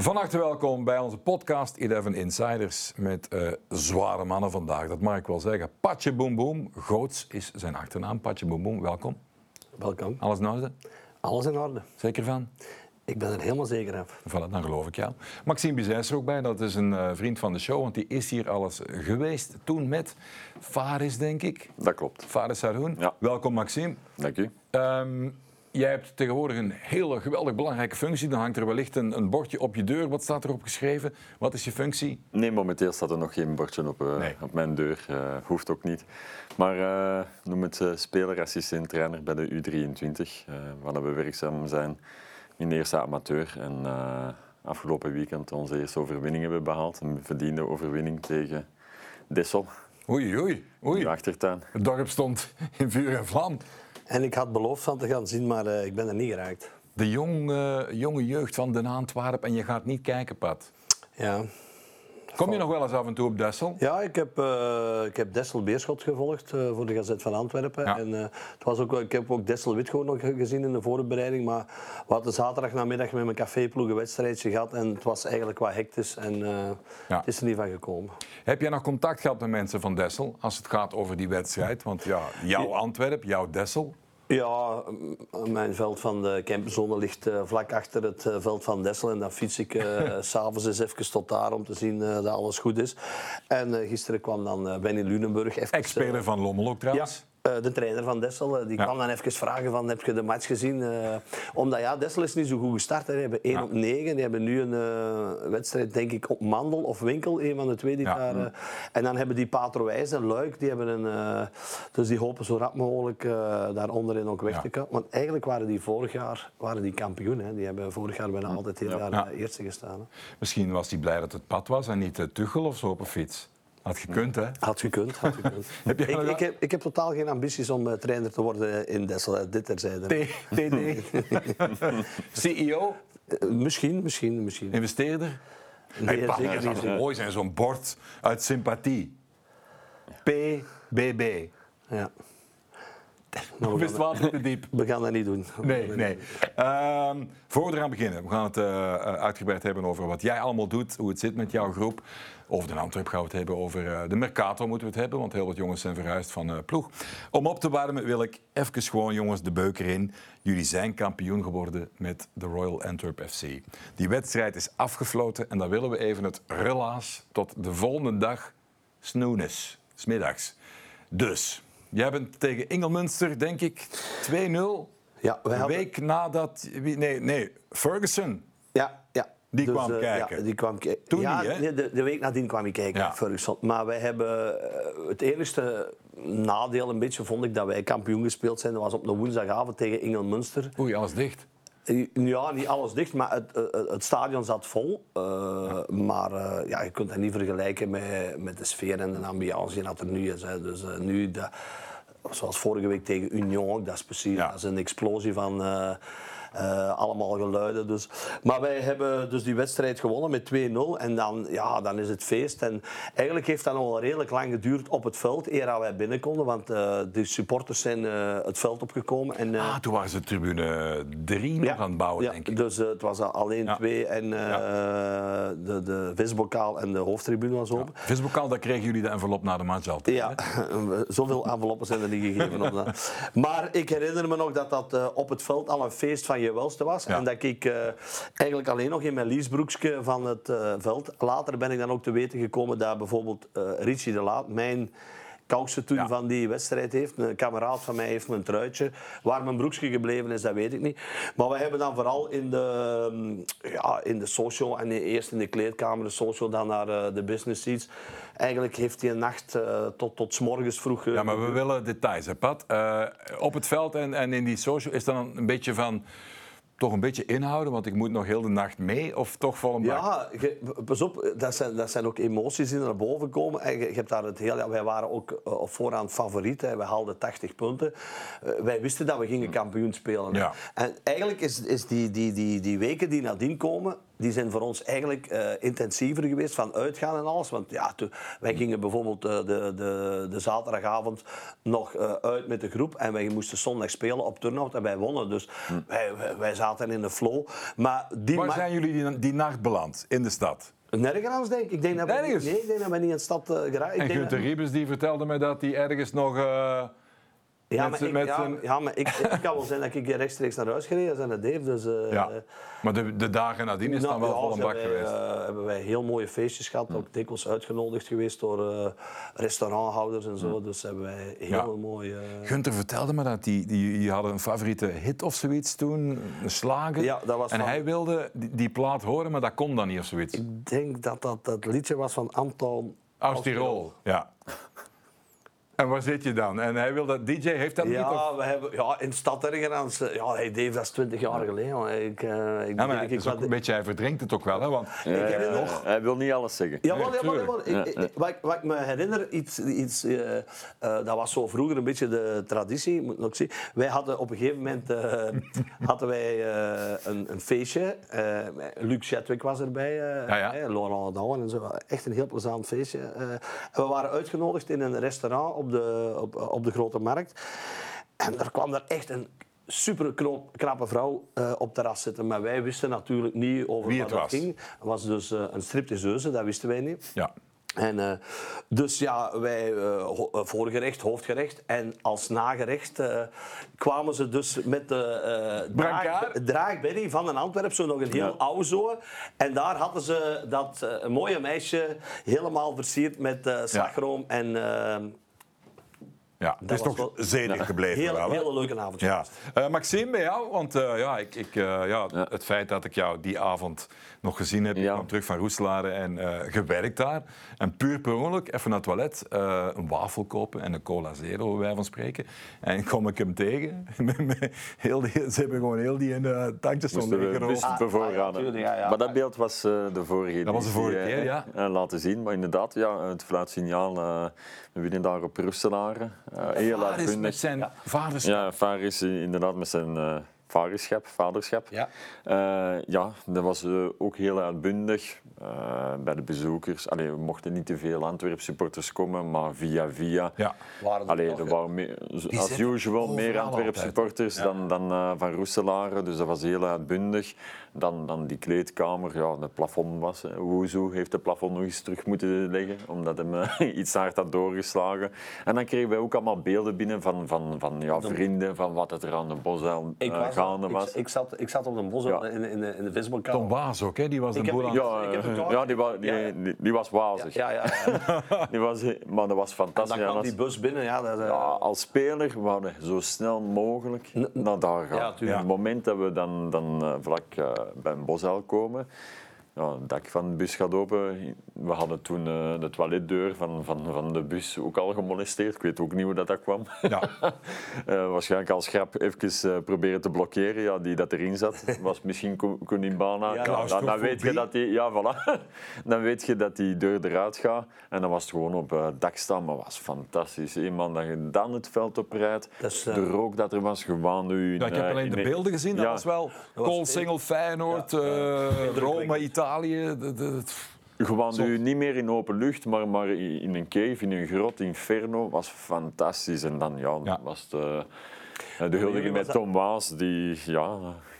Van harte welkom bij onze podcast 11 Insiders met eh, zware mannen vandaag. Dat mag ik wel zeggen. Patje Boom Boom, Goots is zijn achternaam. Patje Boom Boom, welkom. Welkom. Alles in orde? Alles in orde. Zeker van? Ik ben er helemaal zeker van. Voilà, dan geloof ik jou. Maxime Bizet is er ook bij, dat is een uh, vriend van de show, want die is hier alles geweest. Toen met Faris, denk ik. Dat klopt. Faris Sarhoen. Ja. Welkom, Maxime. Dank. Um, Jij hebt tegenwoordig een hele geweldig belangrijke functie. Dan hangt er wellicht een, een, bordje op je deur. Wat staat erop geschreven? Wat is je functie? Nee, momenteel staat er nog geen bordje op, uh, nee. op mijn deur. Uh, hoeft ook niet. Maar uh, noem het speler, assistent, trainer bij de U23. waar we werkzaam zijn in de eerste amateur. En afgelopen weekend onze eerste overwinning hebben behaald. Een verdiende overwinning tegen Dessel. Oei, oei, oei. In de achtertuin. Het dorp stond in vuur en vlam. En ik had beloofd van te gaan zien, maar uh, ik ben er niet geraakt. De jong, uh, jonge jeugd van Den Antwerp en je gaat niet kijken, Pat. Ja. Kom je nog wel eens af en toe op Dessel? Ja, ik heb, uh, ik heb Dessel Beerschot gevolgd uh, voor de Gazet van Antwerpen. Ja. En, uh, het was ook, ik heb ook Dessel Witgoed nog gezien in de voorbereiding. Maar we hadden zaterdag namiddag met mijn caféploeg een wedstrijdje gehad. En het was eigenlijk wat hectisch en ja. het is er niet van gekomen. Heb jij nog contact gehad met mensen van Dessel als het gaat over die wedstrijd? Want ja, jouw Antwerp, jouw Dessel. Ja, mijn veld van de campzone ligt uh, vlak achter het uh, veld van Dessel. En dan fiets ik uh, s'avonds eens even tot daar om te zien dat alles goed is. En gisteren kwam dan Benny Lunenburg even... Ex-speler van Lommel ook trouwens. Ja. Uh, de trainer van Dessel, die ja. kwam dan even vragen van, heb je de match gezien? Uh, omdat ja, Dessel is niet zo goed gestart. Hè. Die hebben 1 ja. op 9. Die hebben nu een uh, wedstrijd, denk ik, op Mandel of Winkel. Een van de twee die Ja. daar... en dan hebben die Patro Wijs en Luik, die hebben een... dus die hopen zo rap mogelijk daar onderin ook weg te komen. Want eigenlijk waren die vorig jaar waren die kampioen. Hè. Die hebben vorig jaar bijna altijd heel jaar eerste gestaan. Hè. Misschien was hij blij dat het pad was en niet de Tuchel of zo op een fiets. Had gekund, hè? Had gekund, had gekund. heb je ik, ik, heb, ik heb totaal geen ambities om uh, trainer te worden in Dessel. Dit terzijde. TD. CEO? Uh, misschien, misschien, misschien. Investeerder? Nee, hey, zeker dat zou niet. mooi zijn, zo'n bord uit sympathie. PBB. Ja. Nou, of is het water te diep? We gaan dat niet doen. Nee, nee. Uh, voor we eraan beginnen, we gaan het uh, uitgebreid hebben over wat jij allemaal doet, hoe het zit met jouw groep. Over de Antwerp gaan we het hebben, over uh, de Mercato moeten we het hebben, want heel wat jongens zijn verhuisd van ploeg. Om op te warmen wil ik even gewoon, jongens, de beuker in. Jullie zijn kampioen geworden met de Royal Antwerp FC. Die wedstrijd is afgefloten en dan willen we even het relaas tot de volgende dag snoenes, smiddags. Dus... Jij bent tegen Engelmunster, denk ik, 2-0. Ja, een hadden... week nadat... Nee, nee, Ferguson. Ja, ja. Die dus, kwam uh, kijken. Ja, die kwam Toen ja, niet, hè? Nee, de, de, week nadien kwam ik kijken, Ja. Ferguson. Maar wij hebben... Uh, het enige nadeel een beetje vond ik dat wij kampioen gespeeld zijn. Dat was op een woensdagavond tegen Engelmunster. Oei, alles dicht. Ja, niet alles dicht, maar het, het, het stadion zat vol. Uh, maar uh, ja, je kunt dat niet vergelijken met, met de sfeer en de ambiance die dat er nu is. Hè. Dus uh, nu, de, zoals vorige week tegen Union dat is precies Ja. dat is een explosie van... Uh, allemaal geluiden. Dus. Maar wij hebben dus die wedstrijd gewonnen met 2-0 en dan, ja, dan is het feest. En eigenlijk heeft dat nog wel redelijk lang geduurd op het veld, eer wij binnen konden, want uh, de supporters zijn uh, het veld opgekomen. En, ah, toen waren ze tribune 3 nog ja, aan het bouwen, ja, denk ik. Dus het was alleen Ja. twee en de, de visbokaal en de hoofdtribune was open. Visbokaal, daar kregen jullie de envelop na de match altijd. Ja, zoveel enveloppen zijn er niet gegeven. Dat. Maar ik herinner me nog dat dat op het veld al een feest van je welste was. Ja. En dat ik uh, eigenlijk alleen nog in mijn leasebroekje van het uh, veld. Later ben ik dan ook te weten gekomen dat bijvoorbeeld Richie de Laat, mijn kousen toen Ja. van die wedstrijd heeft. Een kameraad van mij heeft mijn truitje. Waar mijn broekje gebleven is, dat weet ik niet. Maar we hebben dan vooral in de, um, ja, in de social en eerst in de kleedkamer, de social, dan naar uh, de business seats. Eigenlijk heeft hij een nacht uh, tot, tot 's morgens vroeg... uh, Ja, maar we willen details, hè, Pat. Uh, op het veld en, en in die social is dan een beetje van... Toch een beetje inhouden, want ik moet nog heel de nacht mee, of toch vol een bak? Ja, pas op, dat zijn, dat zijn ook emoties die naar boven komen. En je, je hebt daar het heel, ja, wij waren ook uh, op voorhand favoriet, hè. wij haalden 80 punten. Uh, wij wisten dat we gingen kampioen spelen. Ja. En eigenlijk is, is die, die, die, die weken die nadien komen, die zijn voor ons eigenlijk eh, intensiever geweest van uitgaan en alles. Want ja, toen, wij gingen bijvoorbeeld uh, de, de, de zaterdagavond nog uh, uit met de groep en wij moesten zondag spelen op Turnhout en wij wonnen. Dus hm. wij, wij, zaten in de flow. Maar die Waar zijn jullie die, die nacht beland? In de stad? Nergens, denk ik. ik denk dat we niet, nee, ik denk dat we niet in de stad uh, geraakt. En Gunther Riebes die vertelde mij dat hij ergens nog... Ja, maar, ik, ja, ja, maar ik, kan wel zijn dat ik rechtstreeks naar huis gereden ben naar Dave. Dus, uh, ja. Maar de, de dagen nadien is nou, dan wel vol een bak wij, geweest. Uh, hebben wij heel mooie feestjes gehad. Hm. Ook dikwijls uitgenodigd geweest door uh, restauranthouders en zo. Hm. Dus hebben wij heel ja. mooie... Gunther vertelde me dat die, die, die hadden een favoriete hit of zoiets toen, een slager. Ja, dat was en van... hij wilde die, die, plaat horen, maar dat kon dan niet of zoiets. Ik denk dat dat, dat liedje was van Anton... Aus-Tirol, ja. En waar zit je dan? En hij wil dat, DJ heeft dat ja, niet? Of? We hebben, ja, in de stad ergens. Ja, hey Dave, dat is 20 jaar geleden. Ik, uh, ik, ja, maar ik, ik, ook een beetje, hij verdrinkt het ook wel. Hè, want ja, ik herinner, ja, hij wil niet alles zeggen. Ja, wel, ja, wel, ik, ik, wat, wat, ik me herinner, iets, iets, uh, uh, dat was zo vroeger een beetje de traditie, moet ik nog zien. Wij hadden op een gegeven moment hadden wij, een, een, feestje. Luc Chetwick was erbij, ja, ja. Laurent Douwen en zo. Echt een heel plezant feestje. en we waren uitgenodigd in een restaurant op de, op, op de Grote Markt. En er kwam daar echt een super knappe vrouw uh, op terras zitten. Maar wij wisten natuurlijk niet over Wie wat het was. ging. Het was dus uh, een stripteaseuse, dat wisten wij niet. Ja. En, uh, dus ja, wij voorgerecht, hoofdgerecht en als nagerecht kwamen ze dus met de draag, draagberry van een Antwerp, zo nog een heel ja. oude zo. En daar hadden ze dat mooie meisje helemaal versierd met slagroom ja. en ja, dat is toch wel... zedig ja. gebleven. Heel, wel, hele leuke avond. Ja. Uh, Maxime, bij jou, want uh, ja, ik, ik, uh, ja, ja, het feit dat ik jou die avond nog gezien heb, ja. ik kwam terug van Roeselare en gewerkt daar. En puur per ongeluk, even naar het toilet, een wafel kopen en een cola zero, bij van spreken. En kom ik hem tegen. heel die, ze hebben gewoon heel die in de tankjes weggenomen. Ah, bevoorraden. Ah, ja, maar dat beeld was de vorige Dat was de vorige keer, ja. laten zien. Maar inderdaad, ja, het fluitsignaal, we winnen daar op Roeselare. Heel Varis met zijn ja. vaderschap. Ja, Varis inderdaad met zijn vaderschap. vaderschap. Ja. Uh, ja, dat was ook heel uitbundig bij de bezoekers. Allee, we mochten niet te veel Antwerp supporters komen, maar via via. Ja. Waren er, Allee, er waren meer, als usual meer Antwerp supporters ja. dan, dan van Roeselare, dus dat was heel uitbundig. Dan, dan die kleedkamer, ja, het plafond was. Woezoe heeft het plafond nog eens terug moeten leggen, omdat hem uh, iets hard had doorgeslagen. En dan kregen wij ook allemaal beelden binnen van, van, van ja, vrienden, van wat het er aan de Bosuil uh, was, gaande was. Ik, ik, zat, ik zat op de Bosuil ja. in, in, de, in de visbalkamer. Tom Waas ook, hè? die was de boel aan Ja, ja, die, wa, die, ja, die, die, was wazig. Ja, ja, ja. die was, maar dat was fantastisch. En dan kwam die bus binnen. Ja, dat, ja, als speler waren we zo snel mogelijk naar daar gaan. Ja, Op het moment dat we dan, dan vlak bij een Bosuil komen. Ja, het dak van de bus gaat open. We hadden toen uh, de toiletdeur van, van, van de bus ook al gemolesteerd. Ik weet ook niet hoe dat, dat kwam. Ja. uh, waarschijnlijk als grap even uh, proberen te blokkeren. Ja, die dat erin zat, was misschien Kunimbana. Ja, dan, dan, weet je dat die, ja, voilà. dan weet je dat die deur eruit gaat. En dan was het gewoon op het dak staan. Maar was fantastisch. Eenmaal dat je dan het veld oprijdt. Dus, de rook dat er was, gewoon nu... Ja, ik heb alleen de beelden gezien. Dat was wel Kool, Singel, Feyenoord, Rome, Italië. De, de, gewoon nu niet meer in open lucht, maar, maar in een cave, in een grot, Inferno, was fantastisch. En dan ja, ja. was de, de huldiging met Tom Waas, die ja,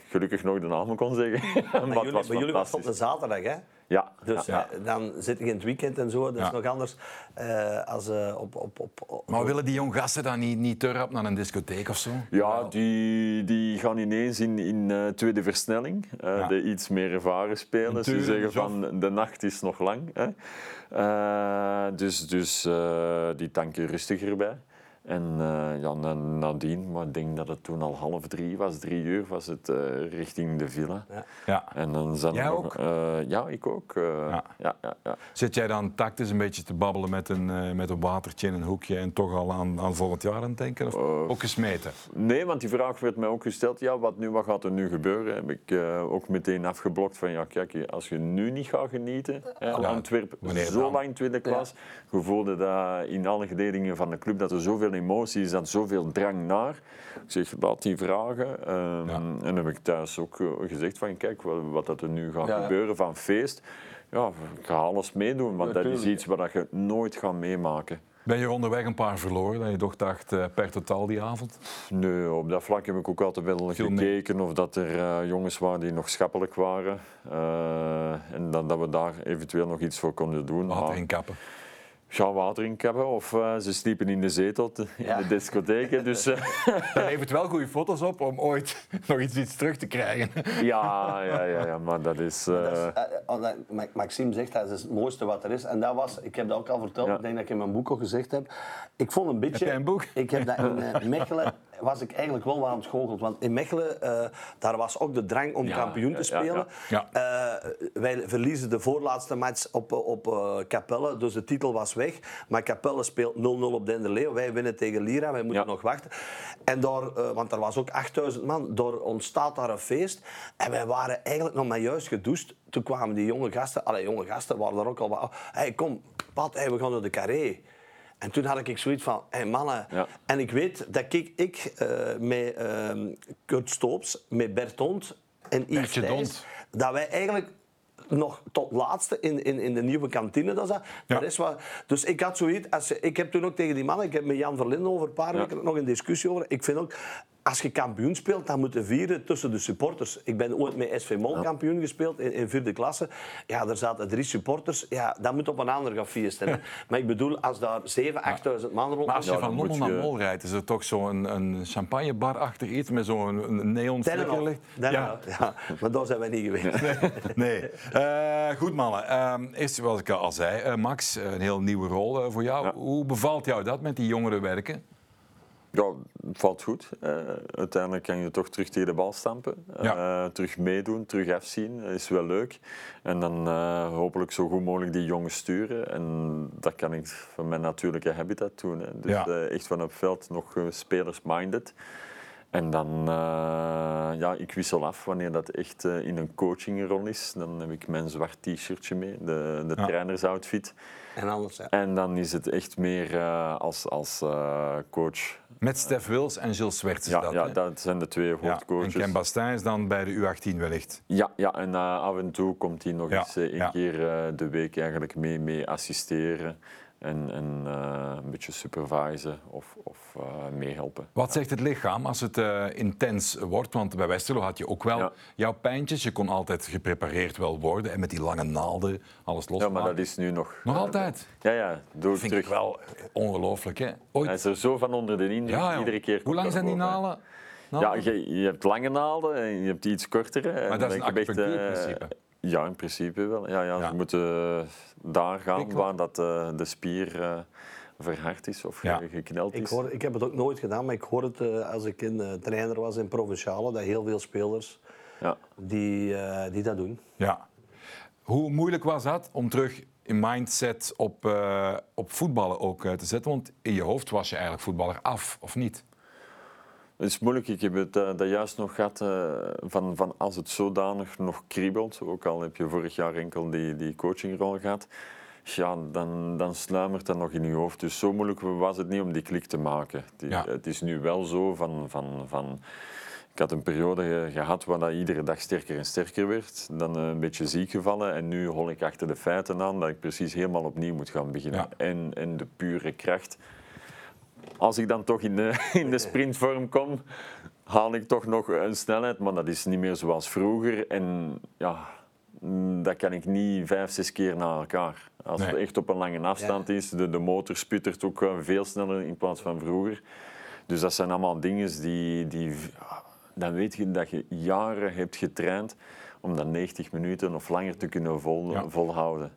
gelukkig nog de naam kon zeggen. Maar, maar jullie, was maar jullie was op de zaterdag, hè? Ja. Dus ja. Uh, dan zit je in het weekend en zo, dat is ja. nog anders uh, als uh, op, op, op, op, Maar willen die jong gasten dan niet, niet te rap naar een discotheek of zo? Ja, die, die gaan ineens in, in tweede versnelling. Ja. De iets meer ervaren spelers. Die zeggen van de nacht is nog lang. Hè. dus dus die tanken rustiger bij. En uh, ja, nadien, maar ik denk dat het toen al half drie was, drie uur, was het uh, richting de villa. Ja. ja. En dan zijn jij ook? Uh, ja, ik ook. Ja. Ja, ja, ja. Zit jij dan tactisch een beetje te babbelen met een, met een watertje in een hoekje en toch al aan, aan volgend jaar aan het denken? Of ook gesmeten? Nee, want die vraag werd mij ook gesteld. Ja, wat, nu, wat gaat er nu gebeuren? Heb ik ook meteen afgeblokt van, ja, kijk, als je nu niet gaat genieten, hè, Antwerpen, zo lang tweede klas, je voelde dat in alle geledingen van de club dat er zoveel emotie, is dat zoveel drang naar. Ik zeg, laat die vragen. Ehm, En dan heb ik thuis ook eh, gezegd van, kijk, wat, wat dat er nu gaat gebeuren van feest. Ja, ik ga alles meedoen, want dat is iets wat je nooit gaat meemaken. Ben je onderweg een paar verloren dat je toch dacht uh, per totaal die avond? Nee, op dat vlak heb ik ook altijd wel gekeken of dat er uh, jongens waren die nog schappelijk waren. Uh, en dat, dat we daar eventueel nog iets voor konden doen. Water in kappen. Ja, water in kappen of ze sliepen in de zetel in ja. de discotheken. Dus, levert wel goede foto's op om ooit nog iets, iets terug te krijgen. ja, ja, ja, ja, maar dat is... Dat is Maxime zegt dat is het mooiste wat er is. En dat was, ik heb dat ook al verteld, ja. ik denk dat ik in mijn boek al gezegd heb. Ik vond een beetje... Heb jij een boek? Ik heb dat in Mechelen was ik eigenlijk wel aan het goocheld. Want in Mechelen, uh, daar was ook de drang om ja, kampioen te spelen. Ja, ja, uh, wij verliezen de voorlaatste match op, op uh, Capelle, dus de titel was weg. Maar Capelle speelt 0-0 op Denderleeuw. Wij winnen tegen Lira, wij moeten nog wachten. En door, want er was ook 8000 man, door ontstaat daar een feest. En wij waren eigenlijk nog maar juist gedoucht. Toen kwamen die jonge gasten, alle jonge gasten waren er ook al wat. hey, kom, Pat, hey, we gaan naar de carré. En toen had ik zoiets van, hé hey mannen. Ja. En ik weet dat ik, ik uh, met uh, Kurt Stoops, met Bertond en Yves Thijs, dat wij eigenlijk nog tot laatste in, in, in de nieuwe kantine. Dat dat. Ja. is wat, dus ik had zoiets, als, ik heb toen ook tegen die mannen, ik heb met Jan Verlinden over een paar ja. weken nog een discussie over. Ik vind ook, als je kampioen speelt, dan moet je vieren tussen de supporters. Ik ben ooit met SV Mol kampioen gespeeld in, in vierde klasse. Ja, er zaten drie supporters. Ja, dat moet op een ander gaan feesten. maar ik bedoel, als daar 7.000, 8.000 man rond... Maar als je van Lommel naar Mol rijdt, is er toch zo'n een, champagnebar achter iets met zo'n neon flikkerlicht? Ja. ja, maar daar zijn wij niet geweest. nee. nee. Uh, goed, mannen. Uh, eerst wat ik al zei, uh, Max, een heel nieuwe rol uh, voor jou. Ja. Hoe bevalt jou dat met die jongeren werken? Ja, het valt goed. Uh, uiteindelijk kan je toch terug tegen de bal stampen. Ja. Uh, terug meedoen, terug afzien. is wel leuk. En dan uh, hopelijk zo goed mogelijk die jongens sturen. En dat kan ik van mijn natuurlijke habitat doen. Hè. Dus ja. echt van op veld nog spelers-minded. En dan, ja, ik wissel af wanneer dat echt in een coachingrol is. Dan heb ik mijn zwart t-shirtje mee, de, de ja. trainersoutfit. En anders, ja. En dan is het echt meer uh, als, als uh, coach. Met Stef Wils en Gilles Swerts ja, dat, Ja, dat zijn de twee hoofdcoaches. Ja. En Ken Bastijn is dan bij de U18 wellicht? Ja, ja en uh, af en toe komt hij nog eens een keer de week eigenlijk mee, mee assisteren. En, en uh, een beetje supervisen of, of uh, meehelpen. Wat zegt het lichaam als het uh, intens wordt? Want bij Westerlo had je ook wel ja. jouw pijntjes. Je kon altijd geprepareerd wel worden. En met die lange naalden alles los. Ja, maar dat is nu nog... Nog altijd? Ja, ja. Doe vind terug. ik wel ongelooflijk. Hè? Ooit... Hij is er zo van onder de indruk. Ja, Iedere keer Hoe lang zijn die naalden? Ja, je, je, hebt lange naalden en je hebt iets kortere. Maar dat is een acupunctuurprincipe. Ja, in principe wel. Ja, ja, ja. Ze moeten daar gaan waar dat, uh, de spier uh, verhard is of ja. gekneld is. Ik, hoor, ik heb het ook nooit gedaan, maar ik hoor het uh, als ik een trainer was in Provinciale, dat heel veel spelers ja. die, die dat doen. Ja. Hoe moeilijk was dat om terug in mindset op, op voetballen ook te zetten? Want in je hoofd was je eigenlijk voetballer af, of niet? Het is moeilijk. Ik heb het uh, dat juist nog gehad uh, van, van als het zodanig nog kriebelt, ook al heb je vorig jaar enkel die, die coachingrol gehad, ja, dan, dan sluimert dat nog in je hoofd. Dus zo moeilijk was het niet om die klik te maken. Die, ja. Het is nu wel zo van... van, van ik had een periode gehad waar dat iedere dag sterker en sterker werd. Dan een beetje ziek gevallen. En nu hol ik achter de feiten aan dat ik precies helemaal opnieuw moet gaan beginnen. Ja. En, en de pure kracht als ik dan toch in de, in de sprintvorm kom, haal ik toch nog een snelheid. Maar dat is niet meer zoals vroeger. En ja, dat kan ik niet vijf, zes keer na elkaar. Als het echt op een lange afstand ja. is, de, de motor sputtert ook veel sneller in plaats van vroeger. Dus dat zijn allemaal dingen die, die... Dan weet je dat je jaren hebt getraind om dat 90 minuten of langer te kunnen vol, ja. volhouden.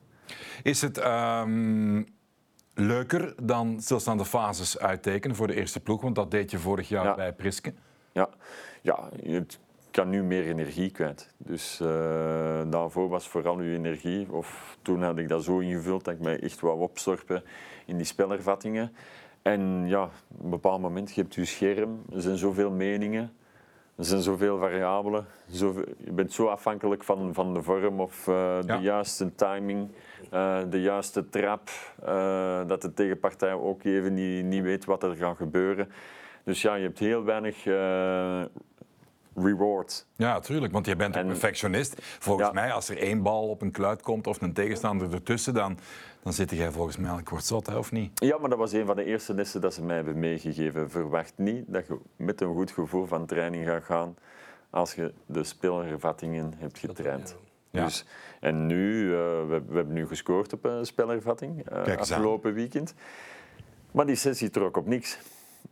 Is het... Um leuker dan stilstaande fases uittekenen voor de eerste ploeg? Want dat deed je vorig jaar ja. bij Priske. Ja. ja, je kan nu meer energie kwijt. Dus uh, daarvoor was vooral uw energie. Of toen had ik dat zo ingevuld dat ik mij echt wou opstorpen in die spelervattingen. En ja, op een bepaald moment, je hebt je scherm, er zijn zoveel meningen. Er zijn zoveel variabelen. Zoveel, je bent zo afhankelijk van, van de vorm of uh, de juiste timing, uh, de juiste trap, uh, dat de tegenpartij ook even niet, niet weet wat er gaat gebeuren. Dus ja, je hebt heel weinig reward. Ja, natuurlijk, want je bent een perfectionist. Volgens mij, als er één bal op een kluit komt of een tegenstander ertussen, dan, dan zit jij volgens mij ik word zot, of niet? Ja, maar dat was een van de eerste lessen dat ze mij hebben meegegeven. Verwacht niet dat je met een goed gevoel van training gaat gaan als je de spelervattingen hebt getraind. Ja. Dus, en nu, uh, we, we, hebben nu gescoord op een spelervatting uh, afgelopen weekend. Maar die sessie trok op niks.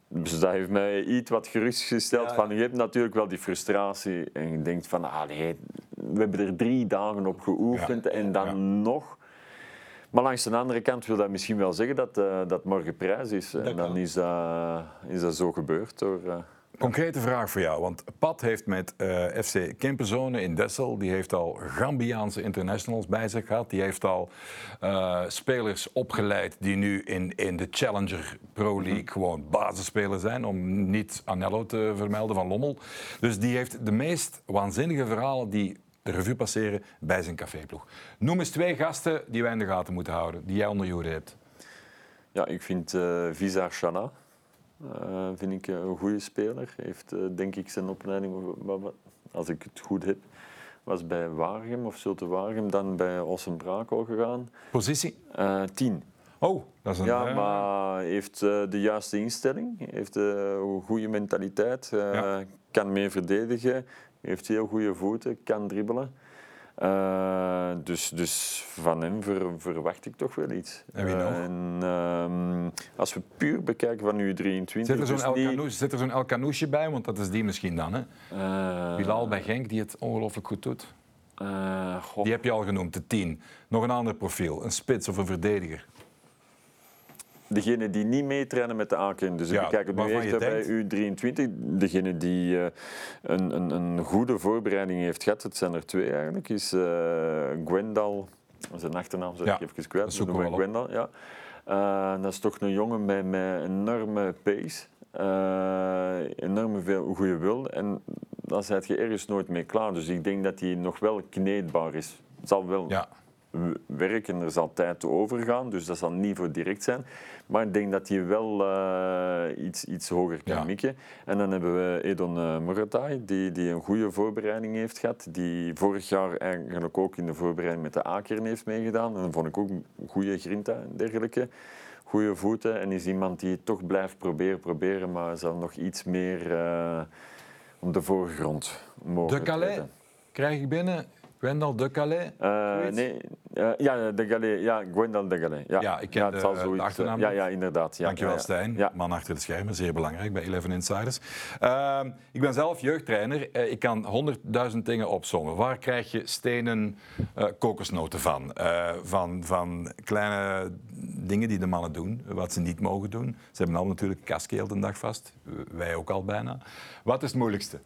Dus dat heeft mij iets wat gerustgesteld. Ja, Van, je hebt natuurlijk wel die frustratie en je denkt van, ah, nee, we hebben er drie dagen op geoefend en dan nog. Maar langs de andere kant wil dat misschien wel zeggen dat, uh, dat morgen prijs is. en dan is dat, is dat zo gebeurd door... Uh, Concrete vraag voor jou, want Pat heeft met uh, FC Kempenzone in Dessel, die heeft al Gambiaanse internationals bij zich gehad. Die heeft al uh, spelers opgeleid die nu in, in de Challenger Pro mhm. League gewoon basisspelers zijn, om niet Anello te vermelden van Lommel. Dus die heeft de meest waanzinnige verhalen die de revue passeren bij zijn caféploeg. Noem eens twee gasten die wij in de gaten moeten houden, die jij onder je hebt. Ja, ik vind uh, Visa Shana. Uh, vind ik een goede speler. Heeft uh, denk ik zijn opleiding, als ik het goed heb, was bij Waregem of Zulte Waregem, dan bij Ossen Brakel gegaan. Positie? Tien. Oh, dat is een... Ja, maar heeft de juiste instelling, heeft een goede mentaliteit, ja. kan meer verdedigen, heeft heel goede voeten, kan dribbelen. Uh, dus, dus van hem ver, verwacht ik toch wel iets. En wie nog? En, uh, als we puur bekijken van nu 23... Zit er zo'n dus El, bij? Want dat is die misschien dan, hè? Uh, Bilal bij Genk, die het ongelooflijk goed doet. die heb je al genoemd, de 10. Nog een ander profiel, een spits of een verdediger degene die niet meetrainen met de aankering. Dus ja, we kijken nu echt bij U23. Degene die uh, een, een, een, goede voorbereiding heeft gehad, het zijn er twee eigenlijk, is uh, Gwendal. Zijn achternaam zeg ja, ik even kwijt. Dat we Gwendal, ja. Uh, dat is toch een jongen met, met enorme pace. enorme veel goede wil. En dan zit je ergens nooit mee klaar. Dus ik denk dat hij nog wel kneedbaar is. Het zal wel ja werken. Er zal tijd overgaan, dus dat zal niet voor direct zijn. Maar ik denk dat hij wel uh, iets, iets hoger kan mikken. En dan hebben we Edon uh, die, die een goede voorbereiding heeft gehad. Die vorig jaar eigenlijk ook in de voorbereiding met de Akeren heeft meegedaan. En dan vond ik ook een goede grinta en dergelijke. Goede voeten en is iemand die toch blijft proberen, proberen, maar zal nog iets meer uh, op de voorgrond mogen De Calais krijg ik binnen. Gwendal de Calais? Uh, nee, uh, ja, de Calais, ja, Gwendal de Calais. Ja, ja ik ken ja, het de, zoiets, achternaam. Ja, ja, inderdaad. Ja, Dankjewel, Stijn. Man achter de schermen, zeer belangrijk bij Eleven Insiders. Uh, ik ben zelf jeugdtrainer. Ik kan honderdduizend dingen opzommen. Waar krijg je stenen kokosnoten van? van? Van kleine dingen die de mannen doen, wat ze niet mogen doen. Ze hebben al natuurlijk kaskeel de dag vast. Wij ook al bijna. Wat is het moeilijkste?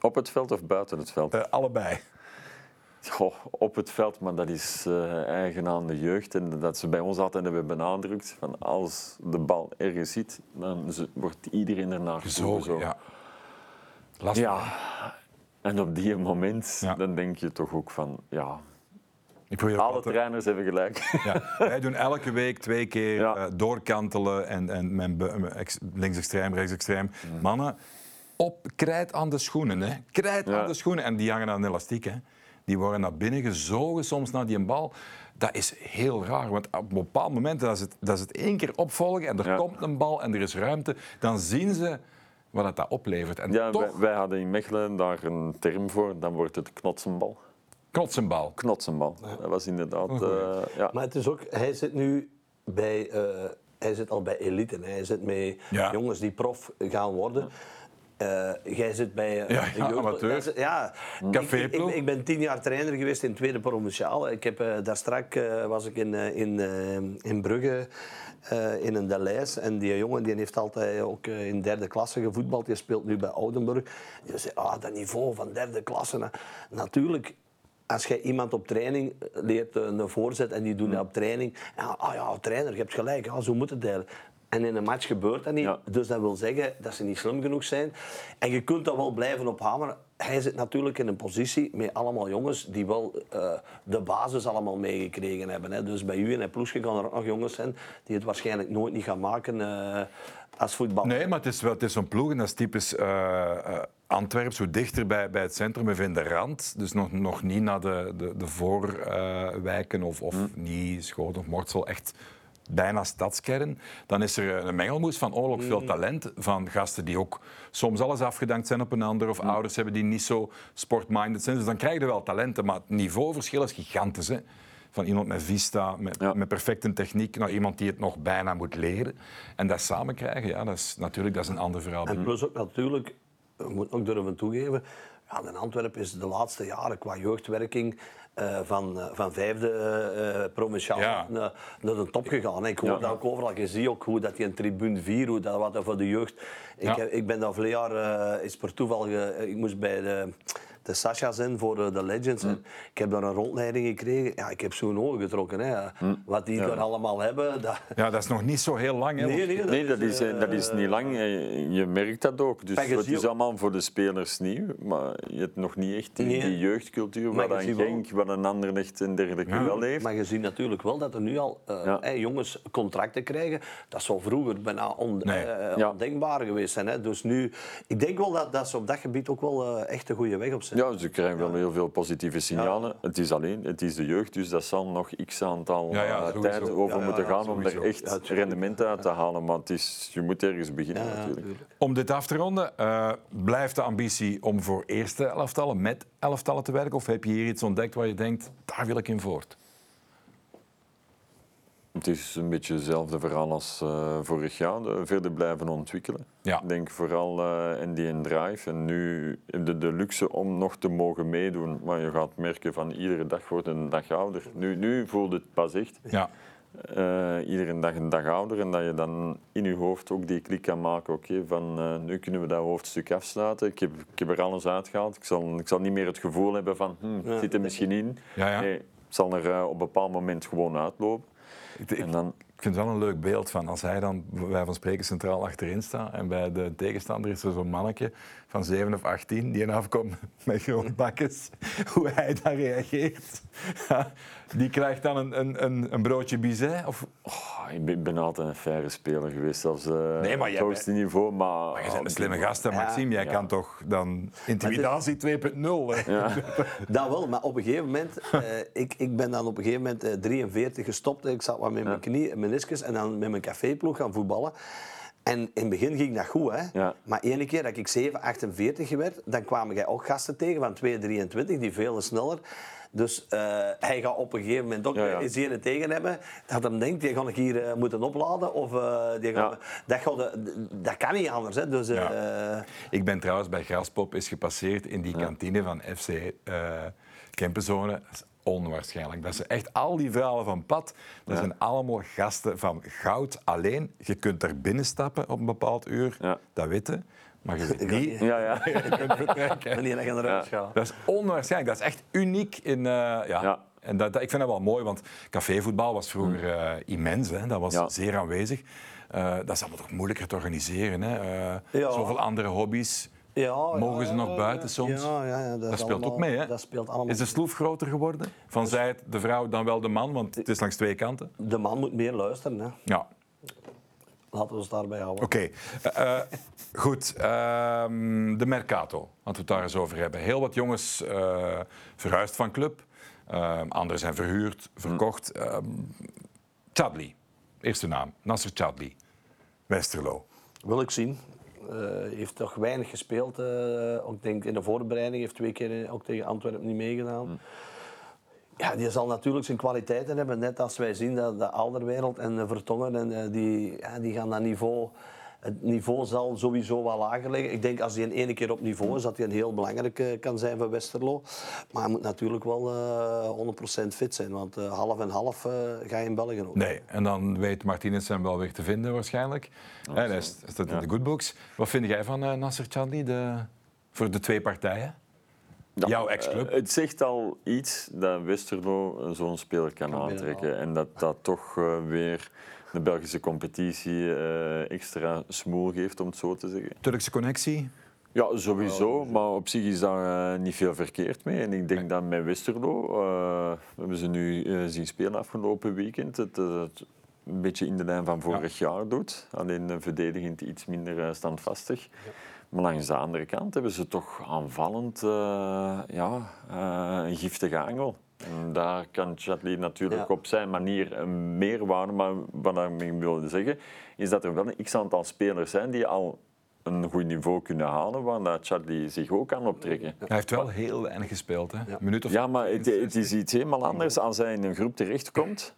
Op het veld of buiten het veld? allebei. Goh, op het veld, maar dat is uh, eigen aan de jeugd. En dat ze bij ons altijd hebben benadrukt. Van als de bal ergens zit, dan wordt iedereen ernaar gezogen. Ja. Lastig. Ja. En op die moment, dan denk je toch ook van, ja, alle trainers hebben gelijk. Ja, wij doen elke week twee keer uh, doorkantelen en, en mijn linksextreem, rechtsextreem. Mm. Mannen, op krijt aan de schoenen. Hè. Krijt aan de schoenen. En die hangen aan elastiek. Hè. Die worden naar binnen gezogen soms naar die bal. Dat is heel raar, want op een bepaald moment, dat is het, dat is het één keer opvolgen en er komt een bal en er is ruimte, dan zien ze wat het dat oplevert. En ja, toch... wij, hadden in Mechelen daar een term voor, dan wordt het knotsenbal. Knotsenbal? Knotsenbal, dat was inderdaad... Uh, ja. Maar het is ook, hij zit nu bij... Uh, hij zit al bij elite. Hij zit met jongens die prof gaan worden. Uh, jij zit bij... Uh, ja, ja amateur. ja, Café ik, ik, ik, ben tien jaar trainer geweest in tweede provinciaal. Ik heb, uh, daar straks was ik in, in, in Brugge in een Deleis. En die jongen die heeft altijd ook in derde klasse gevoetbald. Die speelt nu bij Oudenburg. Je zegt, ah, dat niveau van derde klasse. Natuurlijk, als je iemand op training leert een voorzet en die doet dat op training. Ja, ah ja, trainer, je hebt gelijk, ja, zo moet het eigenlijk. En in een match gebeurt dat niet. Ja. Dus dat wil zeggen dat ze niet slim genoeg zijn. En je kunt dat wel blijven ophameren. Hij zit natuurlijk in een positie met allemaal jongens die wel eh, de basis allemaal meegekregen hebben. Hè. Dus bij u en Ploesje gaan er ook nog jongens zijn die het waarschijnlijk nooit niet gaan maken eh, als voetbal. Nee, maar het is, wel, het is zo'n ploeg en dat is typisch uh, uh, Antwerpen, zo dichter bij, bij het centrum, even in de rand. Dus nog, nog niet naar de, de, de voorwijken of, of niet Schoten of Mortsel, echt bijna stadskern. Dan is er een mengelmoes van oorlog veel talent. Van gasten die ook soms alles afgedankt zijn op een ander. Of ouders hebben die niet zo sportminded zijn. Dus dan krijg je wel talenten. Maar het niveauverschil is gigantisch. Hè? Van iemand met vista, met, Ja. met perfecte techniek, naar iemand die het nog bijna moet leren. En dat samen krijgen, ja, dat is natuurlijk dat is een ander verhaal. En plus ook natuurlijk, we moeten ook durven toegeven, ja, in Antwerpen is de laatste jaren qua jeugdwerking eh, van, eh, van vijfde eh, provinciaal Ja. naar, naar de top gegaan. Ik hoor Ja. dat ook overal. Je ziet ook hoe dat die in tribune 4, hoe dat wat er voor de jeugd... Ik, Ja. heb- ik ben daar vorig jaar, is per toeval, ge- ik moest bij de, de Sasha zijn voor eh, de Legends. En ik heb daar een rondleiding gekregen. Ja, ik heb zo'n ogen getrokken. Hè. Wat die daar allemaal hebben. Dat... Ja, dat is nog niet zo heel lang. Hè, Nee, nee, Nee, dat is, eh, eh, dat is niet lang. Eh, Je merkt dat ook. Dus het is allemaal voor de spelers nieuw. Maar je hebt nog niet echt die, Nee. die jeugdcultuur wat een Genk, wat een Anderlecht en dergelijke wel heeft. Maar je ziet natuurlijk wel dat er nu al eh, Ja. jongens contracten krijgen. Dat zou vroeger bijna on- Nee. eh, Ja. ondenkbaar geweest zijn. Hè. Dus nu, ik denk wel dat, dat ze op dat gebied ook wel eh, echt een goede weg op zijn. Ja, ze krijgen wel heel veel positieve signalen. Het is alleen, het is de jeugd, dus dat zal nog x aantal eh, tijd over moeten gaan om er echt rendement uit te halen. Maar het is, je moet ergens beginnen natuurlijk. Om dit af te ronden, eh, blijft de ambitie om voor eerste elftallen, met elftallen te werken? Of heb je hier iets ontdekt waar je denkt, daar wil ik in voort? Het is een beetje hetzelfde verhaal als eh, vorig jaar. De- verder blijven ontwikkelen. Ja. Ik denk vooral eh, in die drive. En nu heb je de luxe om nog te mogen meedoen. Maar je gaat merken van iedere dag wordt een dag ouder. Nu, nu voelt het pas echt. Ja. eh, iedere dag een dag ouder. En dat je dan in je hoofd ook die klik kan maken. Oké, van eh, nu kunnen we dat hoofdstuk afsluiten. Ik heb, ik heb er alles uitgehaald. Ik zal, ik zal niet meer het gevoel hebben van, hm, het zit er misschien in. Ja, ja. Nee, het zal er op een bepaald moment gewoon uitlopen. Ik, ik- En dan, ik vind het wel een leuk beeld van als hij dan, wij van spreken, centraal achterin staat en bij de tegenstander is er zo'n mannetje van 7 of 18 die een afkomt met groene bakjes, hoe hij daar reageert. Ja, die krijgt dan een, een, een, een broodje bizet. Of, oh, ik ben, ben altijd een faire speler geweest. Zelfs uh, Nee, maar jij het hoogste niveau. Maar, maar je bent een slimme gast, hè, Maxime. Jij ja. kan toch dan intimidatie 2.0. hè? Ja. Dat wel, maar op een gegeven moment, eh, ik, ik ben dan op een gegeven moment eh, 43 gestopt. Ik zat wat met mijn knie, meniscus en dan met mijn caféploeg gaan voetballen. En in het begin ging dat goed, hè? Ja. maar ene keer dat ik 7, 48 werd, dan kwamen jij ook gasten tegen van 2, 23, die veel sneller. Dus eh, hij gaat op een gegeven moment ook Ja, zeer tegen hebben. Dat hij denkt, die ga ik hier eh, moeten opladen. Of, eh, die gaan, dat, gaat, dat kan niet anders. Hè? Dus, eh, Ja. Ik ben trouwens bij Graspop is gepasseerd in die kantine van FC eh Kempenzone. Dat is onwaarschijnlijk. Dat ze echt al die verhalen van pad, dat zijn allemaal gasten van goud. Alleen, je kunt er binnenstappen op een bepaald uur, Ja. dat weten. Maar je weet niet, Ja, ja. je kunt vertrekken. wanneer dat je eruit gaat. Dat is onwaarschijnlijk. Dat is echt uniek. In, eh, ja. En dat, dat- ik vind dat wel mooi, want cafévoetbal was vroeger eh, immens. Hè. Dat was zeer aanwezig. Eh, dat is allemaal toch moeilijker te organiseren. Hè. Zoveel andere hobby's. Ja, Mogen ze nog buiten soms? Ja, ja, ja, Dat, is speelt allemaal- ook mee, hè? Dat speelt allemaal. Is de sloef groter geworden? Van zij het de vrouw dan wel de man, want het is langs twee kanten. De man moet meer luisteren. Hè. Ja, Laten we ons daarbij houden. oké. Eh, eh, goed, ehm, de Mercato, laten we het daar eens over hebben. Heel wat jongens eh verhuisd van club. Ehm anderen zijn verhuurd, verkocht. Ehm Chadli, eerste naam, Nasser Chadli, Westerlo. Wil ik zien. Eh, heeft toch weinig gespeeld. eh, ook denk in de voorbereiding. Heeft twee keer eh, ook tegen Antwerpen niet meegedaan. Ja, die zal natuurlijk zijn kwaliteiten hebben. Net als wij zien dat de Alderwereld en de Vertongen, en, die, ja, die gaan dat niveau... Het niveau zal sowieso wel lager liggen. Ik denk als hij een ene keer op niveau is, dat hij een heel belangrijk eh, kan zijn voor Westerlo. Maar hij moet natuurlijk wel eh 100% fit zijn. Want eh, half en half eh, ga je in België ook. Nee, en dan weet Martinez hem wel weer te vinden waarschijnlijk. Hij is- hij staat in de good books. Wat vind jij van eh, Nasser Chadli de, voor de twee partijen? Jouw ex-club? Het zegt al iets dat Westerlo zo'n speler kan Kan aantrekken. En dat dat toch weer de Belgische competitie eh, extra smoel geeft, om het zo te zeggen. Turkse connectie? Ja, sowieso. Maar op zich is daar niet veel verkeerd mee. En ik denk dat met Westerlo, we hebben ze nu zien spelen afgelopen weekend, het, het een beetje in de lijn van vorig jaar doet. Alleen verdedigend iets minder standvastig. Ja. Maar langs de andere kant hebben ze toch aanvallend ja, een giftige angel. En daar kan Chatley natuurlijk op zijn manier een meerwaarde. Maar wat ik wilde zeggen, is dat er wel een x-aantal spelers zijn die al een goed niveau kunnen halen, waar dat Chatley zich ook kan optrekken. Hij heeft wel heel weinig gespeeld. Hè? Ja. Minuut of ja, maar het, het, is iets helemaal anders als hij in een groep terechtkomt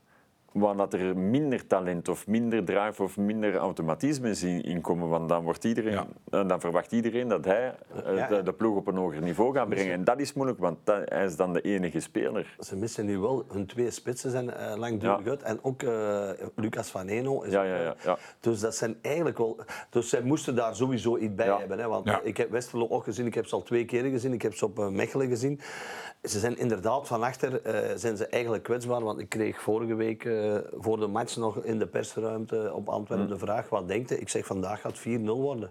waar dat er minder talent of minder drive of minder automatisme in komen. Want dan, wordt iedereen, ja. dan verwacht iedereen dat hij eh, de, de, ploeg op een hoger niveau gaat brengen. En dat is moeilijk, want hij is dan de enige speler. Ze missen nu wel, hun twee spitsen zijn uh, langdurig uit. En ook uh, Lucas van Eno. Is ja, ja, ja, Dus dat zijn eigenlijk wel... Dus zij moesten daar sowieso iets bij hebben. Hè? Want ik heb Westerlo ook gezien, ik heb ze al twee keer gezien. Ik heb ze op Mechelen gezien. Ze zijn inderdaad van achter zijn ze eigenlijk kwetsbaar. Want ik kreeg vorige week uh, voor de match nog in de persruimte op Antwerpen de vraag: wat denkt u? Ik zeg vandaag gaat 4-0 worden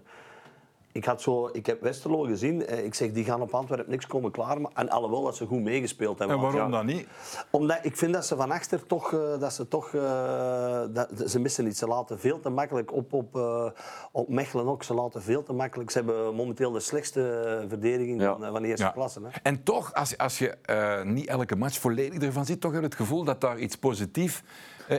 ik, had zo, ik heb Westerlo gezien. Eh, ik zeg, die gaan op Antwerpen niks komen klaar. En alhoewel dat ze goed meegespeeld hebben. En waarom dan niet? Omdat ik vind dat ze van achter toch... Uh, dat ze toch uh, dat, ze missen iets. Ze laten veel te makkelijk op, op, op Mechelen ook. Ze laten veel te makkelijk. Ze hebben momenteel de slechtste verdediging ja. van, van de eerste ja. klasse. Hè. En toch, als, als je niet elke match volledig ervan ziet, toch heb je het gevoel dat daar iets positiefs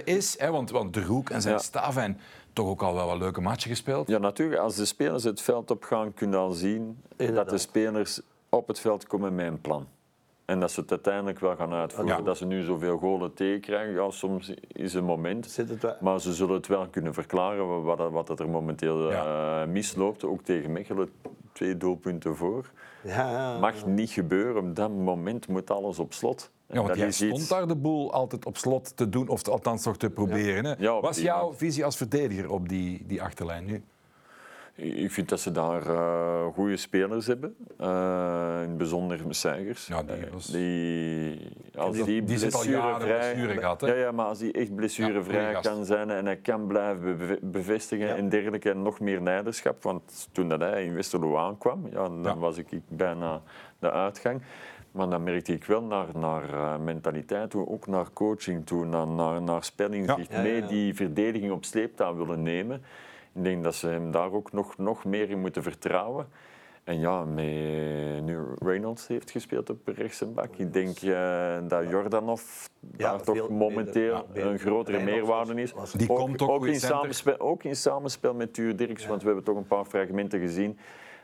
is. Hè? Want, want De Roek en zijn staf en toch ook al wel wat leuke matchen gespeeld. Ja, natuurlijk. Als de spelers het veld op gaan, kunnen al zien dat de spelers op het veld komen met een plan. En dat ze het uiteindelijk wel gaan uitvoeren. Dat ze nu zoveel golen tegen krijgen, ja, soms is een moment. Maar ze zullen het wel kunnen verklaren wat, wat er momenteel uh, misloopt. Ook tegen Mechelen, twee doelpunten voor. Ja, Mag niet gebeuren. Op dat moment moet alles op slot. Ja, want jij stond daar de boel altijd op slot te doen, of althans toch te proberen. Hè? Ja, Wat is jouw visie als verdediger op die, die achterlijn nu? Ik vind dat ze daar uh, goede spelers hebben. Uh, in het bijzonder Messagers. Ja, die, was... die, als die, die, die blessurevrij gehad. Ja, ja, maar als hij echt blessurevrij ja, kan zijn en hij kan blijven bevestigen ja. en dergelijke en nog meer leiderschap. Want toen dat hij in Westerlo aankwam, ja, dan was ik bijna de uitgang. Maar dan merkte ik wel naar, naar uh, mentaliteit toe, ook naar coaching toe, naar, naar, naar spelling, ja. mee die verdediging op sleeptouw willen nemen. Ik denk dat ze hem daar ook nog, nog meer in moeten vertrouwen. En ja, met, nu Reynolds heeft gespeeld op rechtsbak. Ik denk uh, dat Jordanov daar toch momenteel een grotere meerwaarde is. Die ook, komt ook, ook in samenspel, ook in samenspel met Tuur Dirks, want we hebben toch een paar fragmenten gezien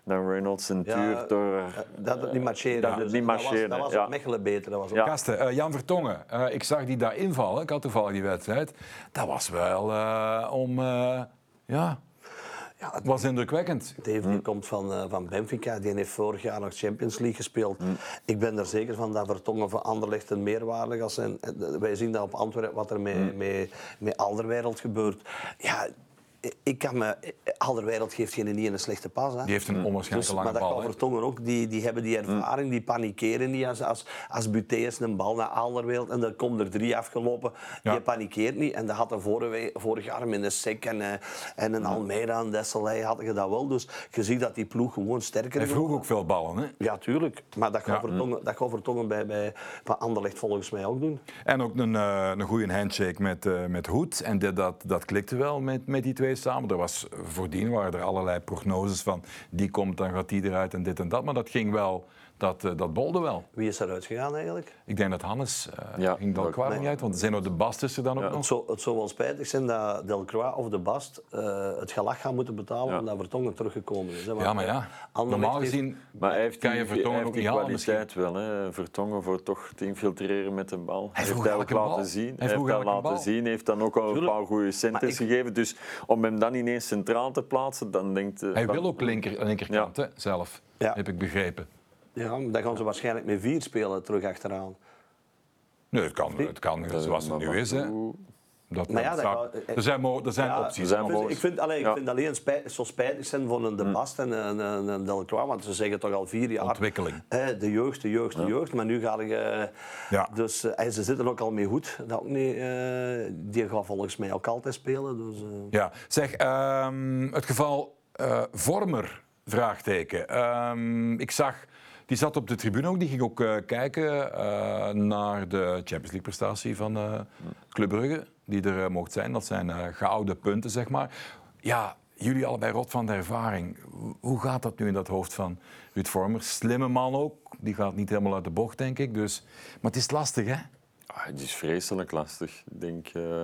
dan Reynolds en Tuur door... Eh, dat het niet marcheren. Dat, dus niet marcheren. dat was, dat was Mechelen beter. Dat was ja. Gasten, uh, Jan Vertongen, uh, ik zag die daar invallen. Ik had toevallig die wedstrijd. Dat was wel om... ja, ja, het was indrukwekkend. Dave die komt van, uh, van Benfica, die heeft vorig jaar nog Champions League gespeeld. Mm. Ik ben er zeker van dat Vertongen voor Anderlecht een meerwaarde gaat zijn. Wij zien dat op Antwerpen wat er met, mm. met, met Alderwereld gebeurt. Ja, ik kan me... Alderwereld geeft geen niet een slechte pas. Hè. Die heeft een onwaarschijnlijk dus, lange maar bal. Maar dat Vertongen ook. Die, die hebben die ervaring, die panikeren niet. Als, als, als Buteus een bal naar Alderwereld en dan komt er drie afgelopen. Ja. Die panikeert niet. En dat had er vorig, vorig jaar met een Sek en, uh, en een Almeida en Desselij had je dat wel. Dus je ziet dat die ploeg gewoon sterker is. Hij vroeg ook veel ballen, hè? Ja, tuurlijk. Maar dat gaat ja. Vertongen, dat gaat Vertongen bij, bij, bij Anderlecht volgens mij ook doen. En ook een, uh, een goede handshake met, uh, met Hoed. En dat, dat, dat klikte wel met, met die twee samen er was, voordien waren er allerlei prognoses van die komt, dan gaat die eruit en dit en dat. Maar dat ging wel, dat, uh, dat bolde wel. Wie is eruit gegaan eigenlijk? Ik denk dat Hannes uh, ja, ging Delcroix nee. niet uit, want zijn er de Bast is er dan ook nog. Het zou, het zou wel spijtig zijn dat Delcroix of de Bast uh, het gelach gaan moeten betalen ja. omdat Vertongen teruggekomen is. Hè. Ja, maar ja, normaal gezien maar hij heeft kan je Vertongen ook niet halen kwaliteit wel, hè. Vertongen voor toch te infiltreren met de bal. Hij heeft ook laten zien. Hij heeft dat laten zien, heeft dan ook al een paar goede centjes gegeven. Dus om hem dan ineens centraal te plaatsen, dan denkt... Hij wil ook linker, linkerkant, hè, zelf, heb ik begrepen. Ja, dan gaan ze waarschijnlijk met vier spelen terug achteraan. Nee, het kan, het kan zoals het nu is. Hè. Dat, Maar ja, dat dat zou- gaat- er zijn, mo- er zijn Ja, opties. er zijn Ik vind, mogelijk. ik vind, allee, Ja. ik vind alleen spijt, zo spijtig zijn van een De Bast en een, een, een Delacroix, want ze zeggen toch al vier jaar... Ontwikkeling. hè, de jeugd, de jeugd, de jeugd. Maar nu ga je... Ja. Dus eh, en ze zitten ook al mee goed. Dat ook niet, eh, die gaat volgens mij ook altijd spelen. Dus, eh. Ja, zeg, ehm, het geval eh, Vormer, vraagteken. Ehm, ik zag, die zat op de tribune ook, die ging ook eh, kijken eh, naar de Champions League prestatie van eh Club Brugge, die er mocht zijn. Dat zijn gouden punten, zeg maar. Ja, jullie allebei rot van de ervaring. Hoe gaat dat nu in dat hoofd van Ruud Vormer? Slimme man ook, die gaat niet helemaal uit de bocht, denk ik. Dus, maar het is lastig, hè? Ah, het is vreselijk lastig. Ik denk, eh,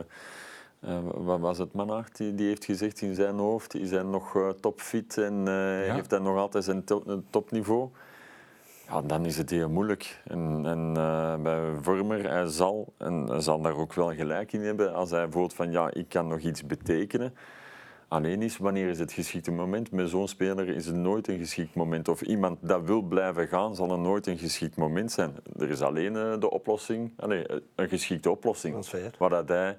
wat was het Manhart die, die heeft gezegd in zijn hoofd, die zijn nog topfit en Ja. heeft dan nog altijd zijn to- topniveau. Ja, dan is het heel moeilijk. En, en eh, bij Vormer, hij zal, en hij zal daar ook wel gelijk in hebben, als hij voelt van ja, ik kan nog iets betekenen. Alleen is wanneer is het geschikte moment? Met zo'n speler is het nooit een geschikt moment. Of iemand dat wil blijven gaan, zal er nooit een geschikt moment zijn. Er is alleen eh, de oplossing, allee, eh, een geschikte oplossing. Waar dat hij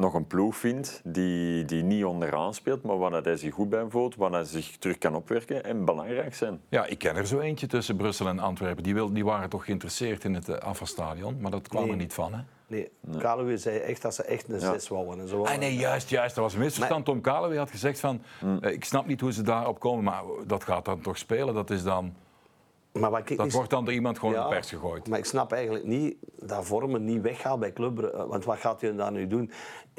nog een ploeg vindt die, die niet onderaan speelt, maar waar dat hij zich goed bij voelt, waar hij zich terug kan opwerken en belangrijk zijn. Ja, ik ken er zo eentje tussen Brussel en Antwerpen. Die, wil, die waren toch geïnteresseerd in het uh, Afvalstadion, maar dat kwam Nee. er niet van. Hè? Nee, Kaluwe zei echt dat ze echt een Ja. zes wouden. En zo. Ah, nee, juist, juist. Dat was een misverstand. Tom Kalewee had gezegd van... eh, ik snap niet hoe ze daarop komen, maar dat gaat dan toch spelen. Dat, is dan, Maar wat ik dat niet- wordt dan door iemand gewoon in de pers gegooid. Maar ik snap eigenlijk niet dat Vormen niet weggaat bij Club. Want wat gaat hij daar nu doen?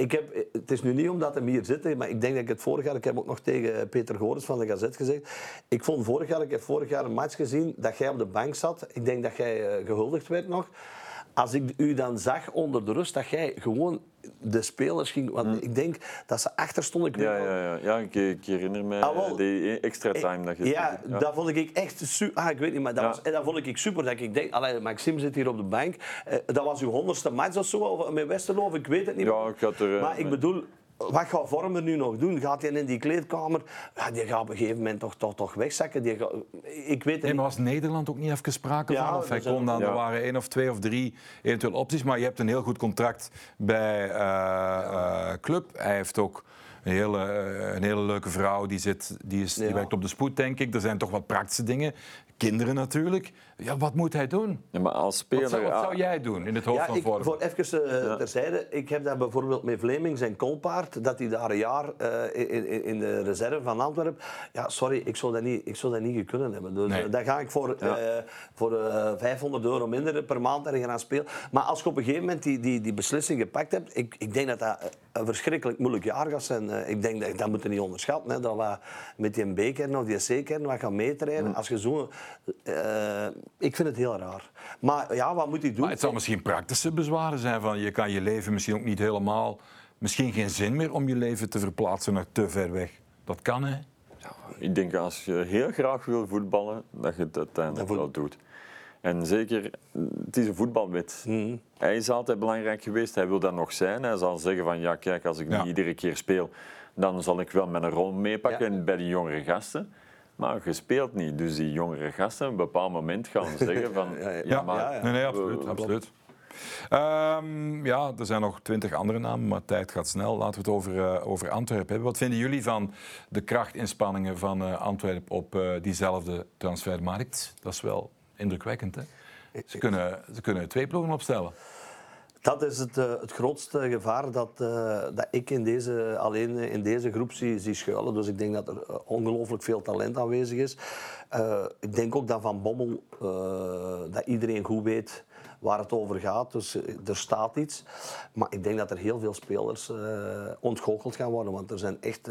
Ik heb, het is nu niet omdat hij hier zit, maar ik denk dat ik het vorig jaar... Ik heb ook nog tegen Peter Goris van de Gazet gezegd. Ik vond vorig jaar, ik heb vorig jaar een match gezien dat jij op de bank zat. Ik denk dat jij eh, gehuldigd werd nog. Als ik u dan zag onder de rust, dat jij gewoon de spelers ging... Want ik denk dat ze achter stonden. Ik Ja, ja, ja. ja ik, ik herinner me Ah, wel. die extra time dat je Ja, ja. dat vond ik echt super. Ah, ik weet niet, maar dat, Ja. was, en dat vond ik super. Dat ik denk, allee, Maxime zit hier op de bank. Eh, dat was uw honderdste match of zo of, met Westerlo, of ik weet het niet. Ja, ik had er, eh, maar ik bedoel, wat gaat Vormer nu nog doen? Gaat hij in die kleedkamer? Ja, die gaat op een gegeven moment toch, toch, toch wegzakken. Die gaat, ik weet het Nee, maar was Nederland ook niet even sprake Ja, van? Of hij er kon dan, er waren één of twee of drie eventuele opties. Maar je hebt een heel goed contract bij eh, eh, Club. Hij heeft ook een hele, eh, een hele leuke vrouw. Die, zit, die, is, die Ja. werkt op de spoed, denk ik. Er zijn toch wat praktische dingen. Kinderen natuurlijk. Ja, wat moet hij doen? Ja, maar als speler... Wat zou, wat ja, zou jij doen in het hoofd Ja, van ik, voor even eh, terzijde, ik heb dat bijvoorbeeld met Vlemings en Kolpaard, dat die daar een jaar eh, in, in, in de reserve van Antwerpen. Ja, sorry, ik zou dat niet, ik zou dat niet kunnen hebben. Dus Nee. eh, daar ga ik voor, eh, voor eh, 500 euro minder per maand er gaan spelen. Maar als je op een gegeven moment die, die, die beslissing gepakt hebt, ik, ik denk dat dat een verschrikkelijk moeilijk jaar gaat zijn. Eh, ik denk dat dat moeten we niet onderschatten. Hè, dat we met die B-kern of die C-kern wat gaan meetrainen. Als je zo, eh, ik vind het heel raar. Maar ja, wat moet hij doen? Maar het zal misschien praktische bezwaren zijn van je kan je leven misschien ook niet helemaal, misschien geen zin meer om je leven te verplaatsen naar te ver weg. Dat kan hè. Ik denk als je heel graag wil voetballen, dat je het uiteindelijk Dat wel doet. En zeker, het is een voetbalwet. Hij is altijd belangrijk geweest, hij wil dat nog zijn. Hij zal zeggen van, ja kijk, als ik Ja. niet iedere keer speel, dan zal ik wel mijn rol meepakken Ja. bij die jongere gasten. Maar je speelt niet, dus die jongere gasten op een bepaald moment gaan zeggen van... Ja, ja. Ja, maar- ja, ja. Nee, nee, absoluut. we- absoluut. Ehm, ja, er zijn nog twintig andere namen, maar tijd gaat snel. Laten we het over, eh, over Antwerpen hebben. Wat vinden jullie van de krachtinspanningen van eh, Antwerpen op eh, diezelfde transfermarkt? Dat is wel indrukwekkend, hè? Ze kunnen, ze kunnen twee ploegen opstellen. Dat is het, eh, het grootste gevaar dat, eh, dat ik in deze, alleen in deze groep zie, zie schuilen. Dus ik denk dat er eh, ongelooflijk veel talent aanwezig is. Ik denk ook dat Van Bommel, dat iedereen goed weet waar het over gaat. Dus er staat iets. Maar ik denk dat er heel veel spelers eh ontgoocheld gaan worden. Want er zijn echt...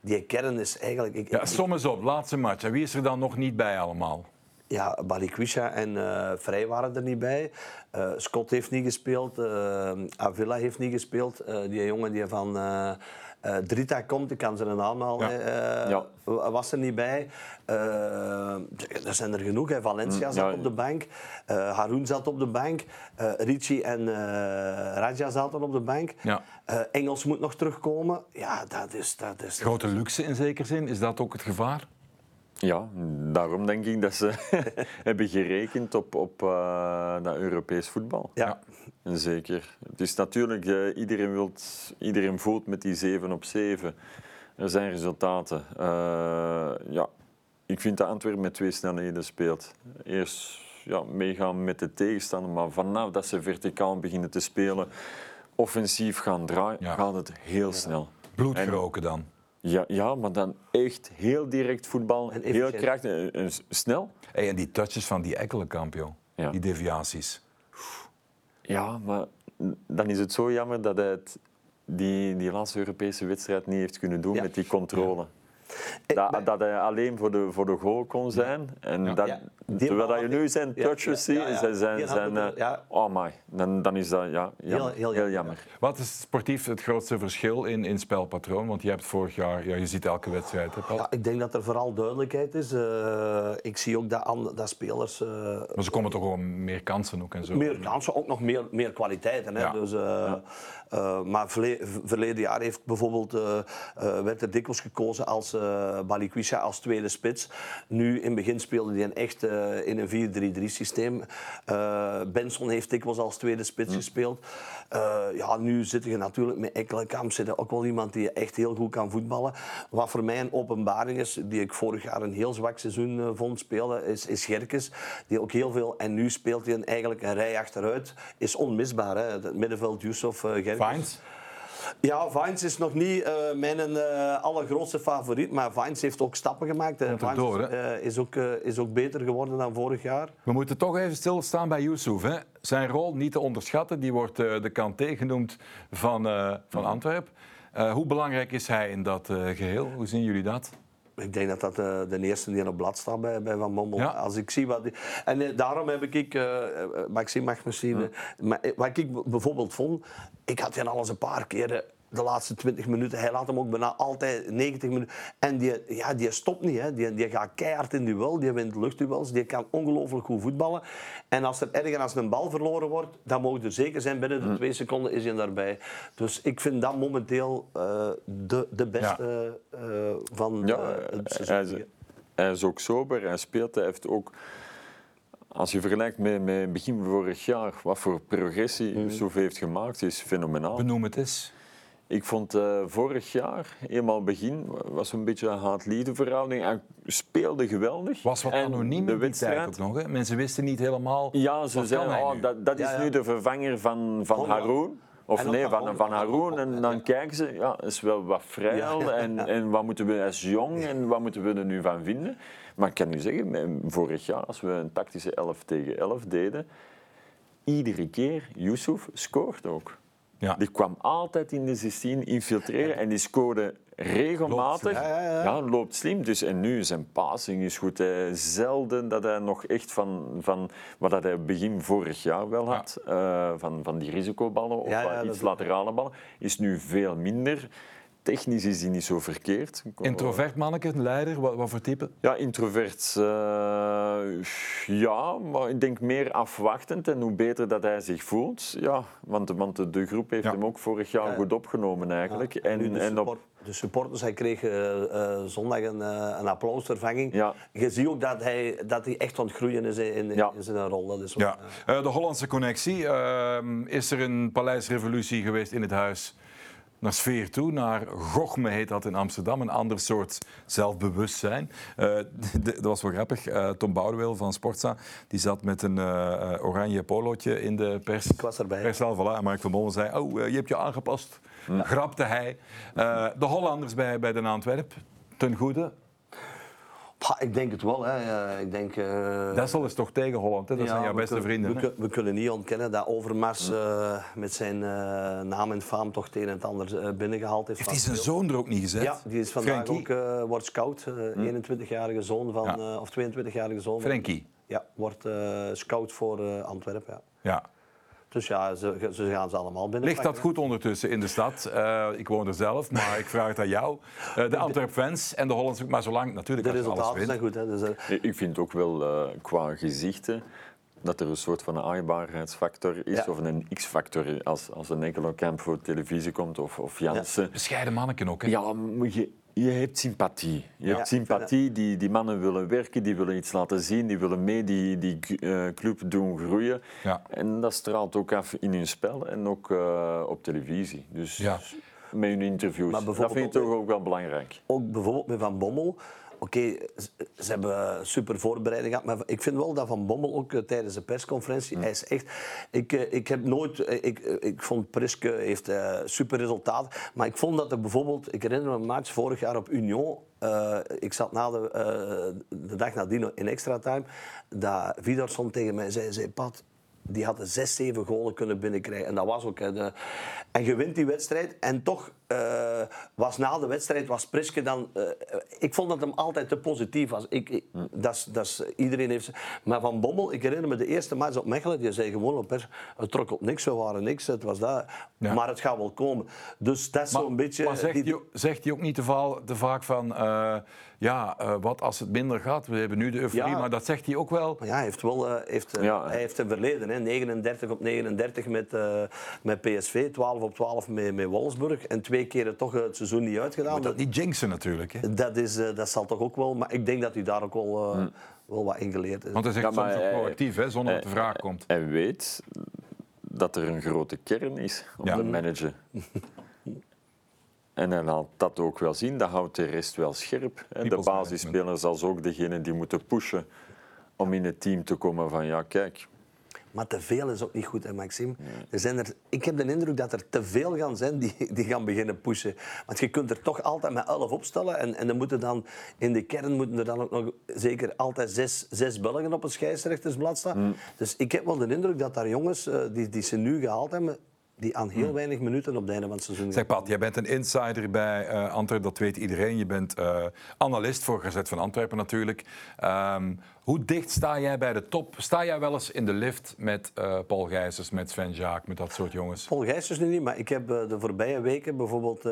die kern is eigenlijk... Ik, Ja, ik- som eens op, laatste match. En wie is er dan nog niet bij allemaal? Ja, Balikwisha en eh Vrij waren er niet bij. Eh, Scott heeft niet gespeeld. eh, Avila heeft niet gespeeld. Eh, die jongen die van eh, eh, Drita komt, ik kan zijn naam al, Ja. eh, Ja. was er niet bij. Eh, er zijn er genoeg. Hè. Valencia zat ja. op de bank. Eh Haroun zat op de bank. Eh Ricci en eh Raja zaten op de bank. Ja. Eh, Engels moet nog terugkomen. Ja, dat is... Dat is Grote luxe in zekere zin, is dat ook het gevaar? Ja, daarom denk ik dat ze hebben gerekend op, op uh, dat Europees voetbal. Ja. En zeker. Het is natuurlijk, uh, iedereen, wilt, iedereen voelt met die 7 op 7. Er zijn resultaten. Uh, ja, ik vind dat Antwerpen met twee snelheden speelt. Eerst ja, meegaan met de tegenstander, maar vanaf dat ze verticaal beginnen te spelen, offensief gaan draaien, ja. gaat het heel snel. Bloed geroken dan? Ja, ja, maar dan echt heel direct voetbal, en heel krachtig en snel. Hey, en die touches van die Ekkelenkamp, joh. Ja. die deviaties. Ja, maar dan is het zo jammer dat hij het, die, die laatste Europese wedstrijd niet heeft kunnen doen met die controle. Dat, dat, hij alleen voor de, voor de goal kon zijn. En dat, terwijl dat je nu zijn touches ziet, zijn, zijn, zijn uh, oh my, dan, dan is dat ja, jammer, heel, heel, jammer. Wat is sportief het grootste verschil in, in spelpatroon? Want je hebt vorig jaar, ja, je ziet elke wedstrijd. Ja, ik denk dat er vooral duidelijkheid is. Uh, ik zie ook dat, dat spelers... Uh, maar ze komen toch gewoon meer kansen ook en zo? Meer kansen, ook nog meer, meer kwaliteiten. Hè? Dus, maar verleden jaar heeft bijvoorbeeld, werd er dikwijls gekozen als uh, Balikwisha als tweede spits. Nu in het begin speelde hij een echt uh, in een 4-3-3 systeem. Uh, Benson heeft dikwijls als tweede spits mm. gespeeld. ja, nu zit je natuurlijk met Ekkelenkamp. Zit er ook wel iemand die echt heel goed kan voetballen. Wat voor mij een openbaring is, die ik vorig jaar een heel zwak seizoen vond spelen, is, is Gerkes. Die ook heel veel, en nu speelt hij eigenlijk een rij achteruit. Is onmisbaar, hè? het middenveld Yusuf Gerkes. Fines. Ja, Vines is nog niet uh, mijn uh, allergrootste favoriet, maar Vines heeft ook stappen gemaakt. Uh, Vines door, is, ook, is ook beter geworden dan vorig jaar. We moeten toch even stilstaan bij Yusuf. Hè? Zijn rol niet te onderschatten, die wordt de Kanté genoemd van, van Antwerpen. hoe belangrijk is hij in dat geheel? Hoe zien jullie dat? Ik denk dat dat de, de eerste die op blad staat bij, bij Van Mommel. Ja. Als ik zie wat die, en daarom heb ik, uh, Maxime mag misschien, ja. maar wat ik bijvoorbeeld vond, ik had hen al eens een paar keren de laatste 20 minuten. Hij laat hem ook bijna altijd 90 minuten. En die, ja, die stopt niet. Hè. Die, die gaat keihard in duel. Die wint luchtduels. Die kan ongelooflijk goed voetballen. En als er ergens als een bal verloren wordt, dan mogen er zeker zijn. Binnen de hm. twee seconden is hij daarbij. Dus ik vind dat momenteel uh, de, de beste ja. uh, van ja, uh, het seizoen. Hij is, hij is ook sober. Hij speelt. Hij heeft ook... Als je vergelijkt met, met begin vorig jaar, wat voor progressie mm. Soef heeft gemaakt, is fenomenaal. Benoem het eens. Ik vond uh, vorig jaar, eenmaal begin, was een beetje een haat-liefde verhouding. Hij speelde geweldig. Was wat anoniem de wedstrijd ook nog. Hè? Mensen wisten niet helemaal. Ja, ze zeiden, oh, dat, dat is nu de vervanger van, van Haroon. Of nee, van, van Haroon. En dan kijken ze, ja, is wel wat vrij En, en wat moeten we als jong en wat moeten we er nu van vinden? Maar ik kan u zeggen, vorig jaar, als we een tactische 11 tegen 11 deden, iedere keer, Yusuf scoort ook. Ja. Die kwam altijd in de 16 infiltreren en die scoorde regelmatig. Loopt, ja, ja, ja. loopt slim. Dus, en nu, zijn passing is goed. Zelden dat hij nog echt van, van wat hij begin vorig jaar wel had, uh, van, van die risicoballen of iets laterale ballen, is nu veel minder. Technisch is hij niet zo verkeerd. Introvert manneke, leider, wat, wat voor type? Ja, introvert. Uh, ja, maar ik denk meer afwachtend en hoe beter dat hij zich voelt. Ja, want, want de groep heeft hem ook vorig jaar goed opgenomen eigenlijk. en, de, en support, de supporters, hij kreeg uh, uh, zondag een, een applausvervanging. Ja. Je ziet ook dat hij, dat hij echt ontgroeien is in, in, in zijn rol. Dat is ja. de Hollandse connectie. Ehm, is er een paleisrevolutie geweest in het huis? Naar sfeer toe, naar gochme heet dat in Amsterdam, een ander soort zelfbewustzijn. Uh, dat was wel grappig. Uh, Tom Boudewil van Sportza, die zat met een uh, oranje polootje in de pers. Ik was erbij. Perszaal, voilà. En Mark van Bommel zei, oh, je hebt je aangepast. Ja. Grapte hij. de Hollanders bij, bij de Antwerp, ten goede. Ik denk het wel. Hè. Ik denk, uh... Dessel is toch tegen Holland, hè? dat zijn jouw beste vrienden. We, we, kunnen niet ontkennen dat Overmars uh, met zijn uh, naam en faam toch het een en het ander binnengehaald heeft. Heeft hij zijn zoon er ook niet gezet? Ja, die is vandaag Frankie? ook wordt scout. 21-jarige zoon van, ja. of 22-jarige zoon. Frankie? Ja, wordt scout voor Antwerpen. Ja. ja. Dus ja, ze, ze, gaan ze allemaal binnen. Ligt dat goed ondertussen in de stad? Uh, ik woon er zelf, maar ik vraag het aan jou. Uh, de Antwerp-fans en de Hollandse... Maar zolang natuurlijk... De resultaten zijn goed. Hè, dus, uh... Ik vind ook wel qua gezichten dat er een soort van een aaibaarheidsfactor is, of een x-factor als, als een enkele camp voor televisie komt, of, of Jansen. Ja. Bescheiden manneken ook, hè? Ja, moet je je hebt sympathie. Je hebt sympathie, die, die mannen willen werken, die willen iets laten zien, die willen mee die, die uh, club doen groeien. Ja. En dat straalt ook af in hun spel en ook uh, op televisie. Dus ja. met hun interviews. Dat vind ik toch ook wel belangrijk. Ook bijvoorbeeld met Van Bommel Oké, ze hebben super voorbereiding gehad, maar ik vind wel dat Van Bommel ook eh, tijdens de persconferentie, hij is echt... Ik, eh, ik heb nooit... Eh, ik, ik vond Priske heeft super resultaten, maar ik vond dat er bijvoorbeeld... Ik herinner me een match vorig jaar op Union, ik zat na de, de dag nadien in extra time, dat Vidarsson tegen mij zei, zei Pat, die hadden zes, zeven golen kunnen binnenkrijgen. En dat was ook. Hè, de... En je wint die wedstrijd. En toch uh, was na de wedstrijd was Priske dan. Uh, ik vond dat hem altijd te positief was. Ik, ik hm. dat, dat, iedereen heeft. Maar Van Bommel, ik herinner me de eerste match op Mechelen. Die zei gewoon op pers: het trok op niks, we waren niks. Het was dat. Maar het gaat wel komen. Dus dat is zo'n beetje. Maar zegt, hij, zegt hij ook niet te, te vaak van. Uh, ja, uh, wat als het minder gaat? We hebben nu de euforie, ja. maar dat zegt hij ook wel. Ja, hij heeft wel uh, heeft, ja. hij heeft een verleden. Hè. 39 op 39 met, uh, met PSV, 12 op 12 met, met Wolfsburg en twee keren toch het seizoen niet uitgedaan. Moet dat niet jinxen natuurlijk. Hè? Dat, is, dat zal toch ook wel, maar ik denk dat hij daar ook wel, hmm. wel wat in geleerd heeft. Want hij zegt ja, soms ook proactief, hè, zonder dat de vraag komt. Hij weet dat er een grote kern is om ja. te managen. En hij laat dat ook wel zien, dat houdt de rest wel scherp. De basisspelers als ook degene die moeten pushen om in het team te komen van ja, kijk. Maar te veel is ook niet goed, hè, Maxime. Er zijn er, ik heb de indruk dat er te veel gaan zijn die, die gaan beginnen pushen. Want je kunt er toch altijd met elf opstellen. En, en dan moeten dan, in de kern moeten er dan ook nog zeker altijd zes, zes Belgen op een scheidsrechtersblad staan. Mm. Dus ik heb wel de indruk dat daar jongens eh, die, die ze nu gehaald hebben, die aan heel hmm. weinig minuten op het einde van het seizoen Zeg Pat, jij bent een insider bij uh, Antwerpen, dat weet iedereen. Je bent uh, analist voor Gazet van Antwerpen natuurlijk. Um, hoe dicht sta jij bij de top? Sta jij wel eens in de lift met uh, Paul Gijsers, met Sven Jaak, met dat soort jongens? Paul Gijsers nu niet, maar ik heb de voorbije weken bijvoorbeeld...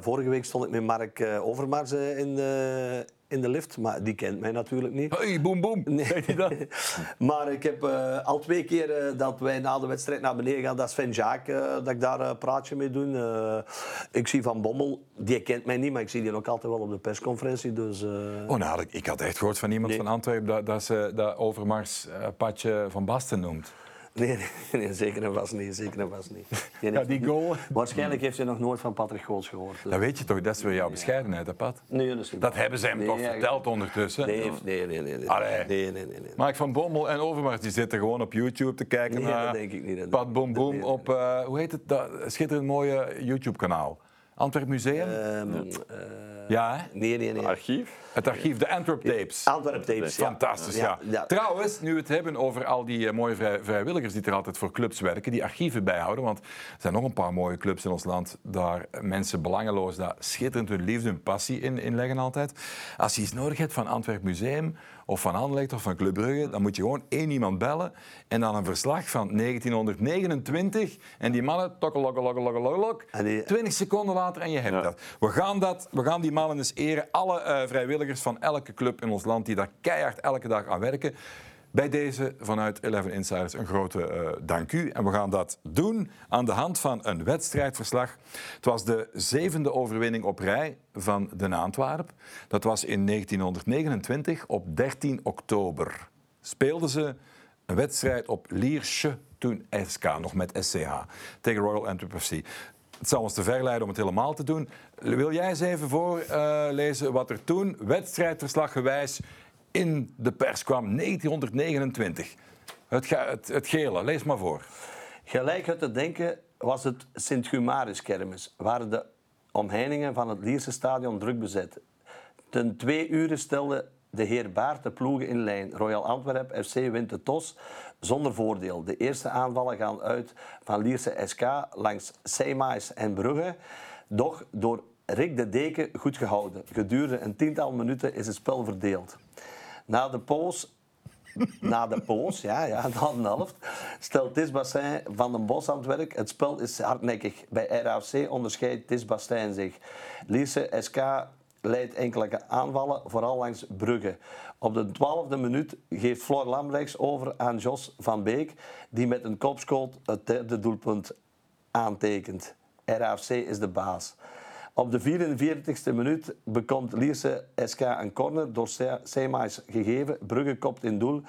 vorige week stond ik met Mark Overmars in de in de lift, maar die kent mij natuurlijk niet. Hey, boem, boem. Nee. dat? maar ik heb uh, al twee keer uh, dat wij na de wedstrijd naar beneden gaan, dat Sven Jaak, uh, dat ik daar een praatje mee doe. ik zie Van Bommel, die kent mij niet, maar ik zie die ook altijd wel op de persconferentie. Dus, Oh, nou, ik, had echt gehoord van iemand van Antwerpen dat, dat ze dat Overmars Patje van Basten noemt. Nee, nee, zeker en vast niet. Zeker en vast niet. ja, die goal. Waarschijnlijk heeft hij nog nooit van Patrick Gools gehoord. Dat weet je toch, dat is weer jouw bescheidenheid, hè, Pat? Nee, dat is niet Dat hebben ze hem toch verteld ondertussen? Nee, nee, nee. nee, nee. nee, nee, nee, Mark van Bommel en Overmars die zitten gewoon op YouTube te kijken naar dat denk ik niet. Pat Boom Boom op, uh, hoe heet het, dat schitterend mooie YouTube-kanaal. Antwerp Museum? Um, uh, ja, hè? Nee, nee, nee. Archief? Het archief, de Antwerp Tapes. Antwerp Tapes, Fantastisch, ja. ja. Trouwens, nu we het hebben over al die uh, mooie vrij, vrijwilligers die er altijd voor clubs werken, die archieven bijhouden, want er zijn nog een paar mooie clubs in ons land daar mensen belangeloos daar schitterend hun liefde en passie in, in leggen altijd. Als je iets nodig hebt van Antwerp Museum of van Anderlecht of van Club Brugge, dan moet je gewoon één iemand bellen en dan een verslag van 1929 en die mannen, tokkelokkelokkelokkelok, 20 seconden later en je hebt dat. We gaan, dat. we gaan die mannen eens eren, alle uh, vrijwilligers van elke club in ons land die daar keihard elke dag aan werken. Bij deze vanuit Eleven Insiders een grote uh, dank u. En we gaan dat doen aan de hand van een wedstrijdverslag. Het was de zevende overwinning op rij van de Antwerp. Dat was in 1929 op 13 oktober. Speelden ze een wedstrijd op Liersche, toen SK, nog met SCH, tegen Royal Antwerp FC. Het zal ons te ver leiden om het helemaal te doen. Wil jij eens even voorlezen wat er toen, wedstrijdverslaggewijs, in de pers kwam, 1929? Het, het, het gele, lees maar voor. Gelijk uit te denken was het Sint-Humaris-kermis, waar de omheiningen van het Lierse stadion druk bezet. Ten twee uren stelde de heer Baart de ploegen in lijn. Royal Antwerp FC wint de TOS zonder voordeel. De eerste aanvallen gaan uit van Lierse SK langs Seymais en Brugge. Doch door Rick de Deken goed gehouden. Gedurende een tiental minuten is het spel verdeeld. Na de poos na de poos, ja, ja, na de helft, stelt Tis Bassin van den Bos aan het spel is hardnekkig. Bij RAC onderscheidt Tis Bassin zich. Lierse SK leidt enkele aanvallen, vooral langs Brugge. Op de twaalfde minuut geeft Floor Lambrechts over aan Jos van Beek, die met een kopschoot het derde doelpunt aantekent. RAFC is de baas. Op de 44e minuut bekomt Lierse SK een corner door Seemaes gegeven. Brugge kopt in doel.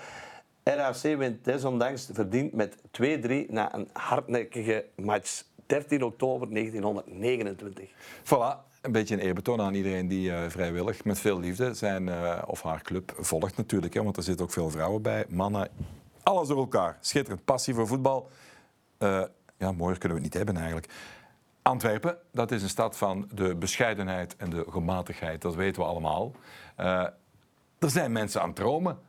RAC wint desondanks verdiend met 2-3 na een hardnekkige match. 13 oktober 1929. Voilà, een beetje een eerbetoon aan iedereen die uh, vrijwillig met veel liefde zijn uh, of haar club volgt natuurlijk. Hè, want er zitten ook veel vrouwen bij, mannen, alles door elkaar. Schitterend, passie voor voetbal. Uh, ja, mooier kunnen we het niet hebben eigenlijk. Antwerpen, dat is een stad van de bescheidenheid en de gematigheid. Dat weten we allemaal. er zijn mensen aan het dromen.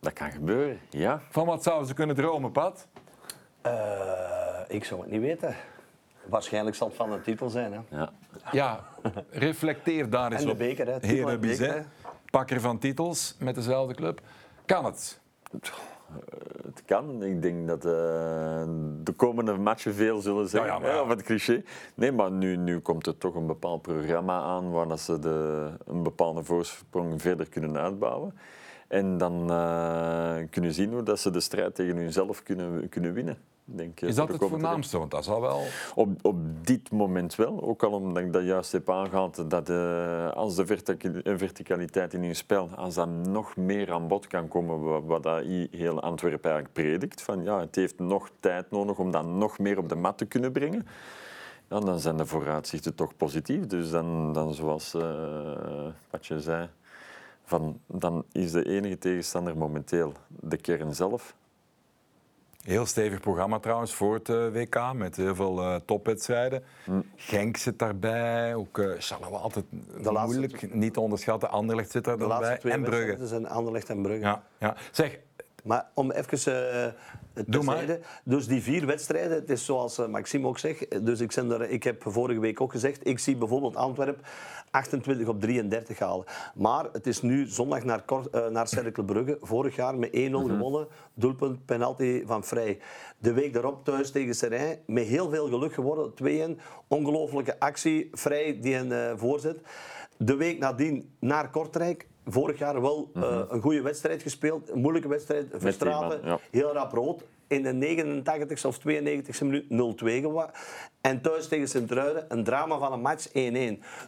Dat kan gebeuren, ja. Van wat zouden ze kunnen dromen, Pat? ik zou het niet weten. Waarschijnlijk zal het van een titel zijn. Hè? Ja. ja, reflecteer daar eens en de op. Beker, hè? Heren Bizet, pakker van titels met dezelfde club. Kan het? Het kan. Ik denk dat uh, de komende matchen veel zullen zijn. Ja, ja, Of het cliché. Nee, maar nu, nu komt er toch een bepaald programma aan waar dat ze de, een bepaalde voorsprong verder kunnen uitbouwen. En dan uh, kunnen zien hoe dat ze de strijd tegen hunzelf kunnen, kunnen winnen. Denk, is dat het voornaamste? Want dat zal wel... Op, op dit moment wel. Ook al omdat ik dat juist heb aangehaald. Dat uh, als de verticaliteit in hun spel, als dat nog meer aan bod kan komen, wat, wat dat heel Antwerpen eigenlijk predikt. Van, ja, het heeft nog tijd nodig om dat nog meer op de mat te kunnen brengen. Ja, dan zijn de vooruitzichten toch positief. Dus dan, dan zoals uh, wat je zei, van, dan is de enige tegenstander momenteel de kern zelf. Heel stevig programma trouwens voor het uh, WK met heel veel uh, topwedstrijden. Mm. Genk zit daarbij, ook uh, Charleroi altijd de moeilijk, laatste, niet te onderschatten. Anderlecht zit er dan bij en Brugge. zijn Anderlecht en Brugge. Ja, ja. Zeg, maar om even uh, te zeggen, dus die vier wedstrijden, het is zoals Maxime ook zegt, dus ik, er, ik heb vorige week ook gezegd, ik zie bijvoorbeeld Antwerpen 28 op 33 halen. Maar het is nu zondag naar, uh, naar Cercle Brugge. Vorig jaar met 1-0 mm -hmm. gewonnen. Doelpunt, penalty van Vrij. De week daarop thuis tegen Serijn. Met heel veel geluk geworden. 2-1. Ongelooflijke actie. Vrij die een voorzet. De week nadien naar Kortrijk. Vorig jaar wel mm -hmm. een goede wedstrijd gespeeld. Een moeilijke wedstrijd. Verstraten. Ja. Heel rap rood in de 89ste of 92e minuut 0-2 geworden. En thuis tegen Sint-Truiden een drama van een match 1-1.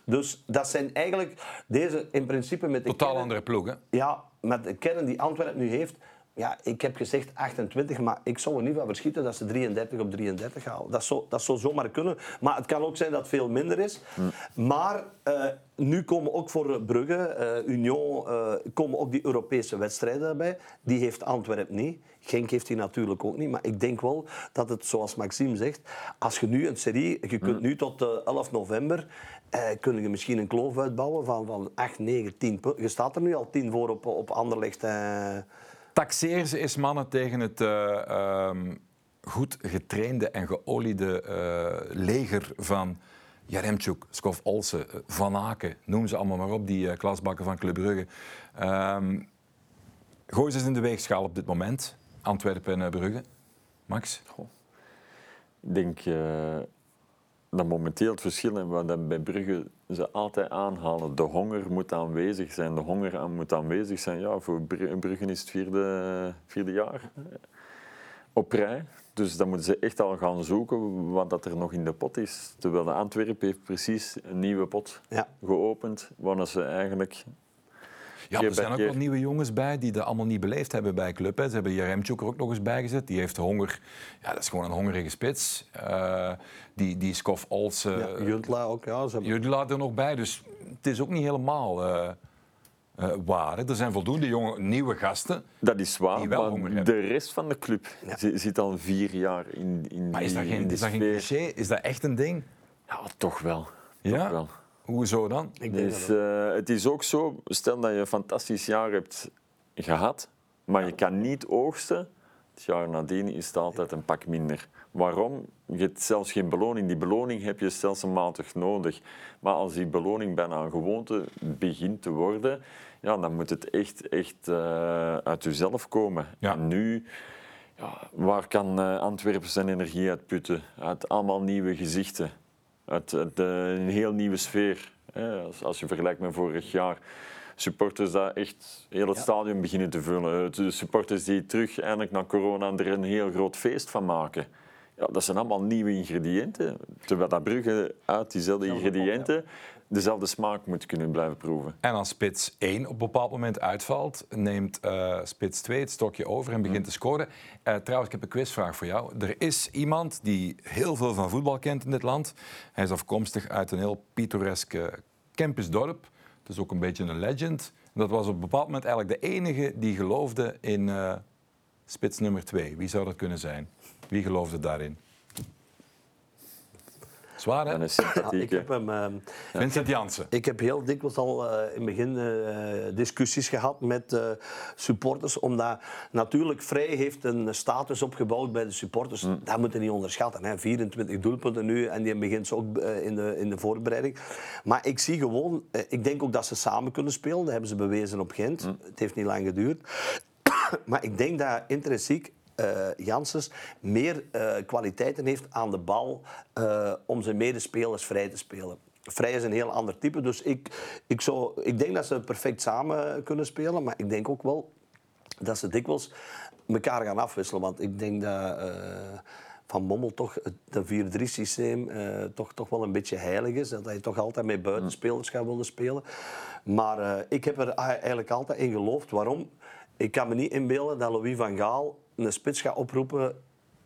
Dus dat zijn eigenlijk deze in principe met de Totaal kern, andere ploeg, hè? Ja, met de kern die Antwerpen nu heeft. Ja, ik heb gezegd 28, maar ik zou er niet van verschieten dat ze 33 op 33 halen. Dat zou, dat zou zomaar kunnen. Maar het kan ook zijn dat het veel minder is. Hm. Maar uh, nu komen ook voor Brugge, uh, Union, uh, komen ook die Europese wedstrijden erbij. Die heeft Antwerpen niet. Genk heeft die natuurlijk ook niet. Maar ik denk wel dat het, zoals Maxime zegt, als je nu een serie, je kunt nu tot 11 november, eh, kun je misschien een kloof uitbouwen van, van 8, 9, 10 punten. Je staat er nu al 10 voor op, op Anderlecht. Eh. Taxeer ze eens mannen tegen het uh, um, goed getrainde en geoliede uh, leger van Jaremchuk, Skof Olsen, Van Aken, noem ze allemaal maar op, die klasbakken van Club Brugge. Um, gooi ze in de weegschaal op dit moment. Antwerpen en Brugge. Max? Goh. Ik denk dat momenteel het verschil en wat bij Brugge ze altijd aanhalen. De honger moet aanwezig zijn. De honger moet aanwezig zijn. Ja, voor Brugge is het vierde, vierde jaar op rij. Dus dan moeten ze echt al gaan zoeken wat dat er nog in de pot is. Terwijl de Antwerpen heeft precies een nieuwe pot ja. geopend, waar ze eigenlijk ja, er zijn ook wel nieuwe jongens bij die dat allemaal niet beleefd hebben bij club. Hè. Ze hebben Jaremchuk er ook nog eens bij gezet. Die heeft honger. Ja, dat is gewoon een hongerige spits. Uh, die, die Skof Olsen... Ja, Juntla ook, ja. Ze Juntla er nog bij. Dus het is ook niet helemaal... Uh, uh, waar. Er zijn voldoende jonge, nieuwe gasten. Dat is waar, maar de rest van de club ja. zit al vier jaar in, in Maar is dat geen, is dat geen cliché? Is dat echt een ding? Ja, toch wel. Ja? Toch wel. Hoezo dan? Ik denk dus, uh, het is ook zo, stel dat je een fantastisch jaar hebt gehad, maar je kan niet oogsten, het jaar nadien is het altijd een pak minder. Waarom? Je hebt zelfs geen beloning. Die beloning heb je stelselmatig nodig. Maar als die beloning bijna een gewoonte begint te worden, ja, dan moet het echt, echt uh, uit jezelf komen. Ja. En nu, ja, waar kan uh, Antwerpen zijn energie uitputten? Uit allemaal nieuwe gezichten uit, uit een heel nieuwe sfeer. Als, als, je vergelijkt met vorig jaar. Supporters dat echt heel het stadion beginnen te vullen. De supporters die terug eindelijk na corona er een heel groot feest van maken. Ja, dat zijn allemaal nieuwe ingrediënten. Terwijl dat Brugge uit diezelfde ingrediënten dezelfde smaak moet kunnen blijven proeven. En als spits 1 op een bepaald moment uitvalt, neemt uh, spits 2 het stokje over en begint te scoren. Uh, trouwens, ik heb een quizvraag voor jou. Er is iemand die heel veel van voetbal kent in dit land. Hij is afkomstig uit een heel pittoreske campusdorp. Het is ook een beetje een legend. Dat was op een bepaald moment eigenlijk de enige die geloofde in uh, spits nummer 2. Wie zou dat kunnen zijn? Wie geloofde daarin? Zwaar, hè? Ja, ik heb hem, uh, Vincent Jansen. Ik heb heel dikwijls al uh, in het begin uh, discussies gehad met uh, supporters. Omdat natuurlijk Vrij heeft een status opgebouwd bij de supporters. Mm. Dat moet je niet onderschatten. Hè. 24 doelpunten nu en die begint ze ook in, de, in de voorbereiding. Maar ik zie gewoon... ik denk ook dat ze samen kunnen spelen. Dat hebben ze bewezen op Gent. Mm. Het heeft niet lang geduurd. maar ik denk dat intrinsiek uh, Janssens meer uh, kwaliteiten heeft aan de bal uh, om zijn medespelers vrij te spelen. Vrij is een heel ander type, dus ik, ik, zou, ik denk dat ze perfect samen kunnen spelen, maar ik denk ook wel dat ze dikwijls elkaar gaan afwisselen. Want ik denk dat Van Mommel toch het 4-3-systeem toch, toch wel een beetje heilig is. Dat hij toch altijd met buitenspelers gaat willen spelen. Maar ik heb er eigenlijk altijd in geloofd. Waarom? Ik kan me niet inbeelden dat Louis van Gaal een spits gaat oproepen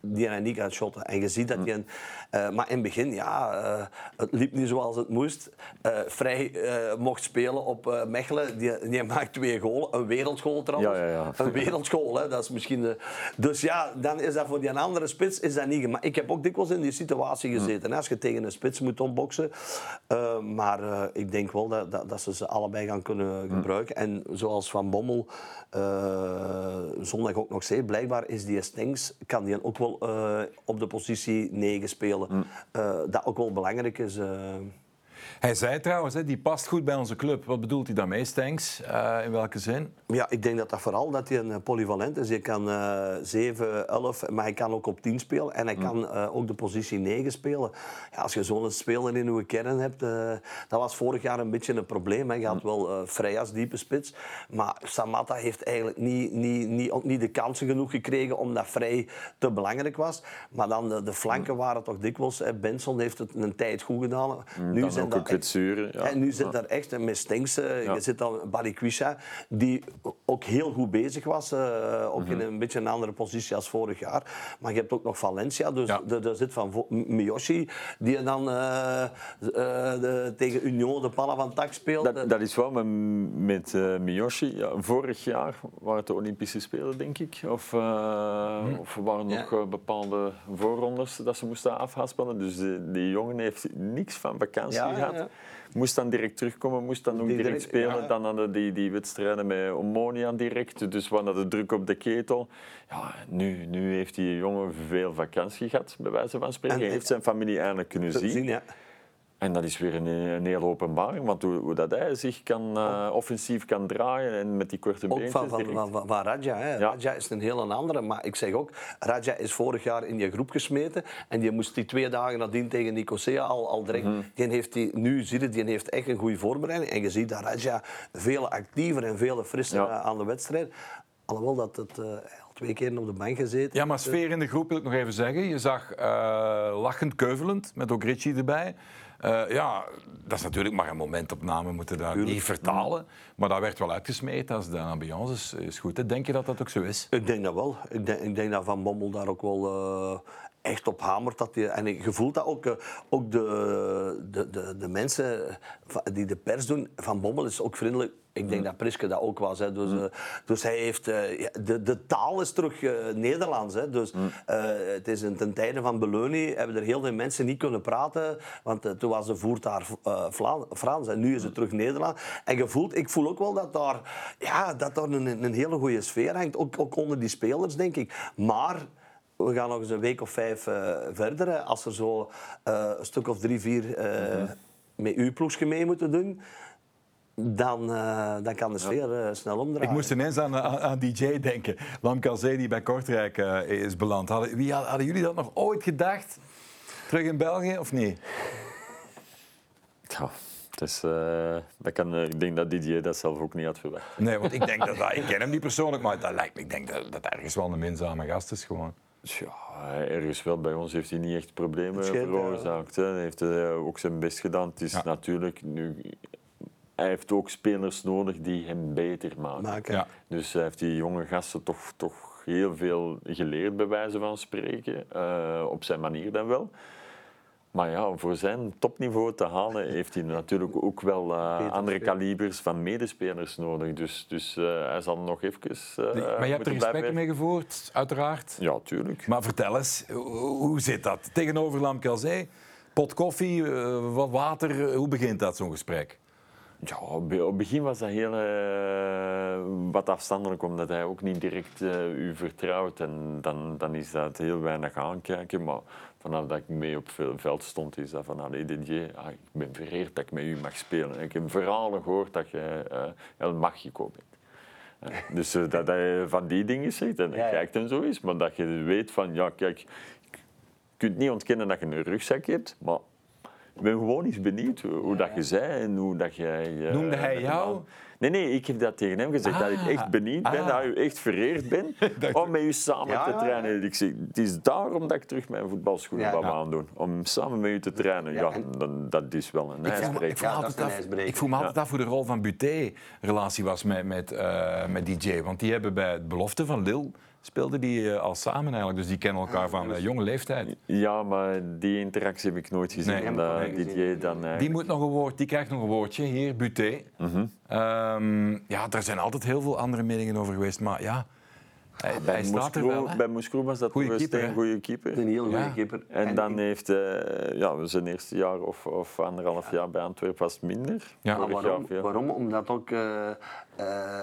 die hij niet gaat shotten. En je ziet dat hij... Uh, maar in het begin, ja, uh, het liep niet zoals het moest. Uh, vrij mocht spelen op Mechelen. Die, die maakt twee golen. Een wereldschool trouwens. Ja, ja, ja. Een wereldschool, hè. Dat is misschien... De... Dus ja, dan is dat voor die andere spits is dat niet... Maar ik heb ook dikwijls in die situatie hm. gezeten. Hè, als je tegen een spits moet opboksen. maar ik denk wel dat, dat, dat, ze ze allebei gaan kunnen hm. gebruiken. En zoals Van Bommel zondag ook nog zei, blijkbaar is die Stengs, kan die ook wel uh, op de positie 9 spelen. Mm. Uh, dat ook wel belangrijk is. Hij zei trouwens, hè, die past goed bij onze club. Wat bedoelt hij daarmee, Stenks? Uh, in welke zin? Ja, ik denk dat dat vooral dat hij een polyvalent is. Je kan uh, 7, 11, maar hij kan ook op 10 spelen. En hij mm. kan uh, ook de positie 9 spelen. Ja, als je zo'n speler in uw kern hebt, dat was vorig jaar een beetje een probleem. Hè. Je had mm. wel vrij als diepe spits. Maar Samatta heeft eigenlijk niet, niet, niet, ook niet de kansen genoeg gekregen omdat vrij te belangrijk was. Maar dan de, de flanken mm. waren toch dikwijls. Benson heeft het een tijd goed gedaan. nu zijn dat ja. En nu zit daar echt met Stenks, je zit dan Balikwisha, die ook heel goed bezig was. Uh, ook in mhm. een beetje een andere positie als vorig jaar. Maar je hebt ook nog Valencia, dus er zit van Miyoshi, die dan uh, de, tegen Union de pannen van tak speelt. Dat, dat is wel met, met Miyoshi. Ja, vorig jaar waren het de Olympische Spelen, denk ik. Of, of waren nog bepaalde voorrondes dat ze moesten afhaspelen. Dus die, die jongen heeft niks van vakantie gehad. Moest dan direct terugkomen, moest dan ook direct, spelen. Dan hadden die, die wedstrijden met Ommonia direct. Dus we hadden de druk op de ketel. Ja, nu, nu heeft die jongen veel vakantie gehad, bij wijze van spreken. Hij heeft zijn familie eindelijk kunnen zien. zien ja. En dat is weer een, een hele openbaring, want hoe, hoe dat hij zich kan, uh, offensief kan draaien en met die korte beentjes. Van, van, van, van, van Raja. Hè. Ja. Raja is een heel andere, maar ik zeg ook, Raja is vorig jaar in die groep gesmeten en die moest die twee dagen nadien tegen Nicosia al, al direct... Mm -hmm. die heeft die, nu zie je, die heeft echt een goede voorbereiding en je ziet dat Raja veel actiever en veel frisser ja. aan de wedstrijd. Alhoewel dat het... Uh, twee keer op de bank gezeten. Ja, maar sfeer in de groep wil ik nog even zeggen. Je zag uh, lachend, keuvelend, met ook Richie erbij. Uh, ja, dat is natuurlijk maar een momentopname, we moeten dat niet vertalen. Maar dat werd wel uitgesmeed als de ambiance is, is goed. Denk je dat dat ook zo is? Ik denk dat wel. Ik denk, ik denk dat Van Bommel daar ook wel uh, echt op hamert. Dat die, en je voelt dat ook, uh, ook de, de, de, de, mensen die de pers doen. Van Bommel is ook vriendelijk ik denk mm. dat Priske dat ook was. Hè. Dus, mm. uh, dus hij heeft, de, de taal is terug uh, Nederlands. Hè. Dus, mm. het is in, ten tijde van Beloni hebben er heel veel mensen niet kunnen praten. Want toen was de voertaar Frans en nu is het terug Nederlands. En je voelt, ik voel ook wel dat daar, ja, dat daar een, een hele goede sfeer hangt. Ook, ook onder die spelers, denk ik. Maar we gaan nog eens een week of vijf verder. Hè. Als er zo een stuk of drie, vier mm-hmm. met uw ploegje mee moeten doen dan, uh, dan kan de sfeer uh, snel omdraaien. Ik moest ineens aan, aan, aan DJ denken. Lam Calzé die bij Kortrijk uh, is beland. Hadden, wie, hadden jullie dat nog ooit gedacht? Terug in België of niet? Ja, dat kan, ik denk dat DJ dat zelf ook niet had verwacht. Nee, want ik denk dat, dat ik ken hem niet persoonlijk, maar dat lijkt me, ik denk dat dat ergens wel een minzame gast is gewoon. Ja, ergens wel. Bij ons heeft hij niet echt problemen veroorzaakt. hè. Hij heeft eh, ook zijn best gedaan. Het is Ja. natuurlijk nu... Hij heeft ook spelers nodig die hem beter maken. maken. Ja. Dus hij heeft die jonge gasten toch, toch heel veel geleerd, bij wijze van spreken. Eh, op zijn manier dan wel. Maar ja, voor zijn topniveau te halen heeft hij natuurlijk ook wel eh, Beter andere kalibers van medespelers nodig. Dus, dus eh, hij zal nog even. eh, maar je hebt er gesprekken mee gevoerd, uiteraard. Ja, tuurlijk. Maar vertel eens, hoe, zit dat? Tegenover Lamkelzee, pot koffie, eh, wat water, eh, hoe begint dat zo'n gesprek? Ja, op het begin was dat heel eh, wat afstandelijk, omdat hij ook niet direct eh, u vertrouwt. En dan, dan is dat heel weinig aankijken. Maar vanaf dat ik mee op het veld stond, is dat van, allee Didier, ah, ik ben vereerd dat ik met u mag spelen. Ik heb verhalen gehoord dat je eh El Magico bent. Dus eh, dat hij van die dingen zegt en Ja, ja. kijkt en zo is, maar dat je weet van, ja kijk, je kunt niet ontkennen dat je een rugzak hebt, maar ik ben gewoon eens benieuwd hoe, hoe dat je zei en hoe dat jij... Noemde hij jou? Nee, nee, ik heb dat tegen hem gezegd, dat ik Ah, echt benieuwd ben, ah. dat u echt vereerd bent om met u samen Ja, te trainen. Ik zeg, het is daarom dat ik terug mijn voetbalschoenen Ja. Ja. aandoen, om samen met u te trainen. Ja, dan, dat is wel een ijsbreker. ik altijd vroeg me altijd af hoe de rol van Buté relatie was met, met, eh, met DJ. Want die hebben bij het belofte van Lille speelden die eh, al samen eigenlijk. Dus die kennen elkaar van eh, jonge leeftijd. Ja, maar die interactie heb ik nooit gezien, Nee, omdat Didier dan... Die, moet nog een woord, die krijgt nog een woordje hier, Buté. Ehm, ja, er zijn altijd heel veel andere meningen over geweest. Maar ja, hij, hij staat er Moeskroe- wel. Bij Moeskroe was dat een goede keeper. Een heel goede Ja. keeper. En dan heeft eh ja, zijn eerste jaar of, of anderhalf jaar bij Antwerpen was minder. Ja. Maar waarom? waarom? Omdat ook, eh, eh,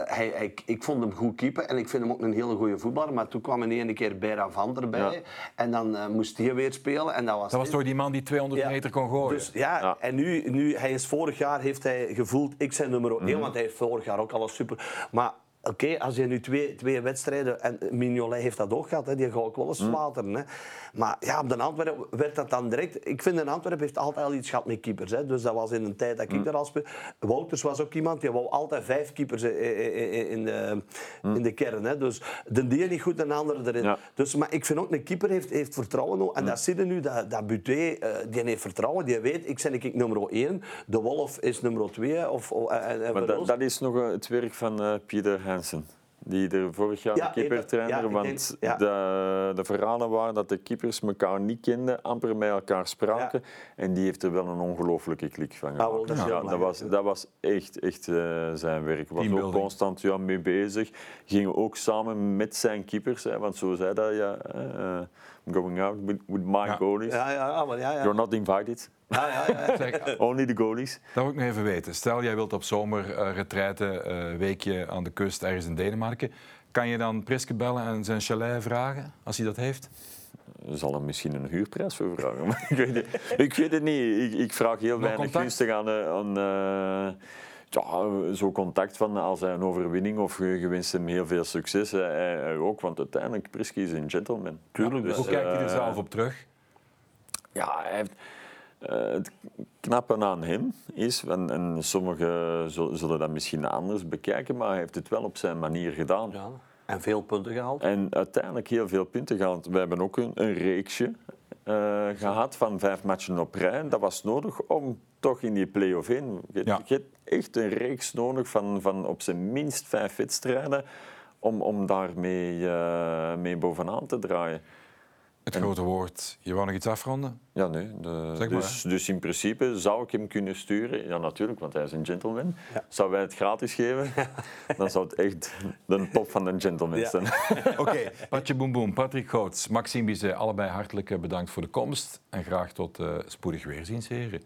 hij, hij, ik vond hem goed keeper en ik vind hem ook een hele goede voetballer. Maar toen kwam er ene keer Bera van erbij Ja. en dan moest hij weer spelen. En dat was, Dat was toch die man die 200 Ja. meter kon gooien? Dus ja, Ja. en nu, nu, hij is vorig jaar heeft hij gevoeld, ik zijn nummer 1, Mhm. want hij heeft vorig jaar ook alles super. Maar oké, als je nu twee, twee wedstrijden, en Mignolet heeft dat ook gehad, hè, die gaat ook wel eens flateren. Hè. Maar ja, op de Antwerpen werd dat dan direct. Ik vind de Antwerpen heeft altijd al iets gehad met keepers. Hè. Dus dat was in een tijd dat ik Mhm. daar al speelde. Wouters was ook iemand die wou altijd vijf keepers in, in, in de, in de kern. Hè. Dus de die niet goed, de andere erin. Ja. Dus, maar ik vind ook, een keeper heeft, heeft vertrouwen. En dat zie je nu, dat, dat Buté, eh, die heeft vertrouwen. Die weet, ik ben ik nummer 1. De Wolf is nummer 2. Of, en, en Maar dat, is nog eh, het werk van eh, Pieter Hansen. Die er vorig jaar Ja, de keepertrainer, ja, want denk- ja. de, de verhalen waren dat de keepers elkaar niet kenden, amper met elkaar spraken. En die heeft er wel een ongelooflijke klik van Ah, wel, gemaakt. dat ja, dat, was, dat was echt, echt eh, zijn werk. Was ook constant ja, mee bezig. Ging ook samen met zijn keepers, hè, want zo zei dat, ja, eh, going out with, with my Ja. goalies. Ja, ja, ja, maar ja, ja. You're not invited, Ja, ja, ja. Zeg, only the goalies. Dat wil ik nog even weten. Stel, jij wilt op zomer eh retraite, eh, weekje aan de kust ergens in Denemarken. Kan je dan Priske bellen en zijn chalet vragen, als hij dat heeft? Er zal hem misschien een huurprijs voor vragen. Maar ik, weet het, ik weet het niet. Ik, ik vraag heel Maar weinig gunstig aan, eh, aan eh, ja, zo contact van als hij een overwinning of je wenst hem heel veel succes. Hij, hij ook, want uiteindelijk Prisky is een gentleman. Tuurlijk, Dus, Hoe kijkt hij er eh, zelf op terug? Ja, hij heeft, eh, het knappe aan hem is, en, en sommigen zullen, zullen dat misschien anders bekijken, maar hij heeft het wel op zijn manier gedaan. Ja. En veel punten gehaald. En uiteindelijk heel veel punten gehaald. We hebben ook een, een reeksje eh, gehad van vijf matchen op rij. Dat was nodig om toch in die play-off in. Je, Ja. je hebt echt een reeks nodig van, van op zijn minst vijf wedstrijden om, om daarmee eh, mee bovenaan te draaien. Het grote woord. Je wou nog iets afronden? Ja, nee. De, Zeg maar, dus, dus in principe zou ik hem kunnen sturen. Ja, natuurlijk, want hij is een gentleman. Ja. Zou wij het gratis geven, dan zou het echt de top van de gentleman Ja. zijn. Oké, Patje Boem Boem, Patrick Goots, Maxime Bizet, allebei hartelijk bedankt voor de komst. En graag tot eh, spoedig weerziens, heren.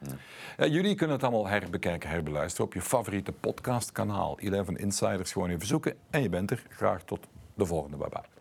Eh, jullie kunnen het allemaal herbekijken, herbeluisteren op je favoriete podcastkanaal. 11 Insiders gewoon even zoeken en je bent er. Graag tot de volgende. Bye bye.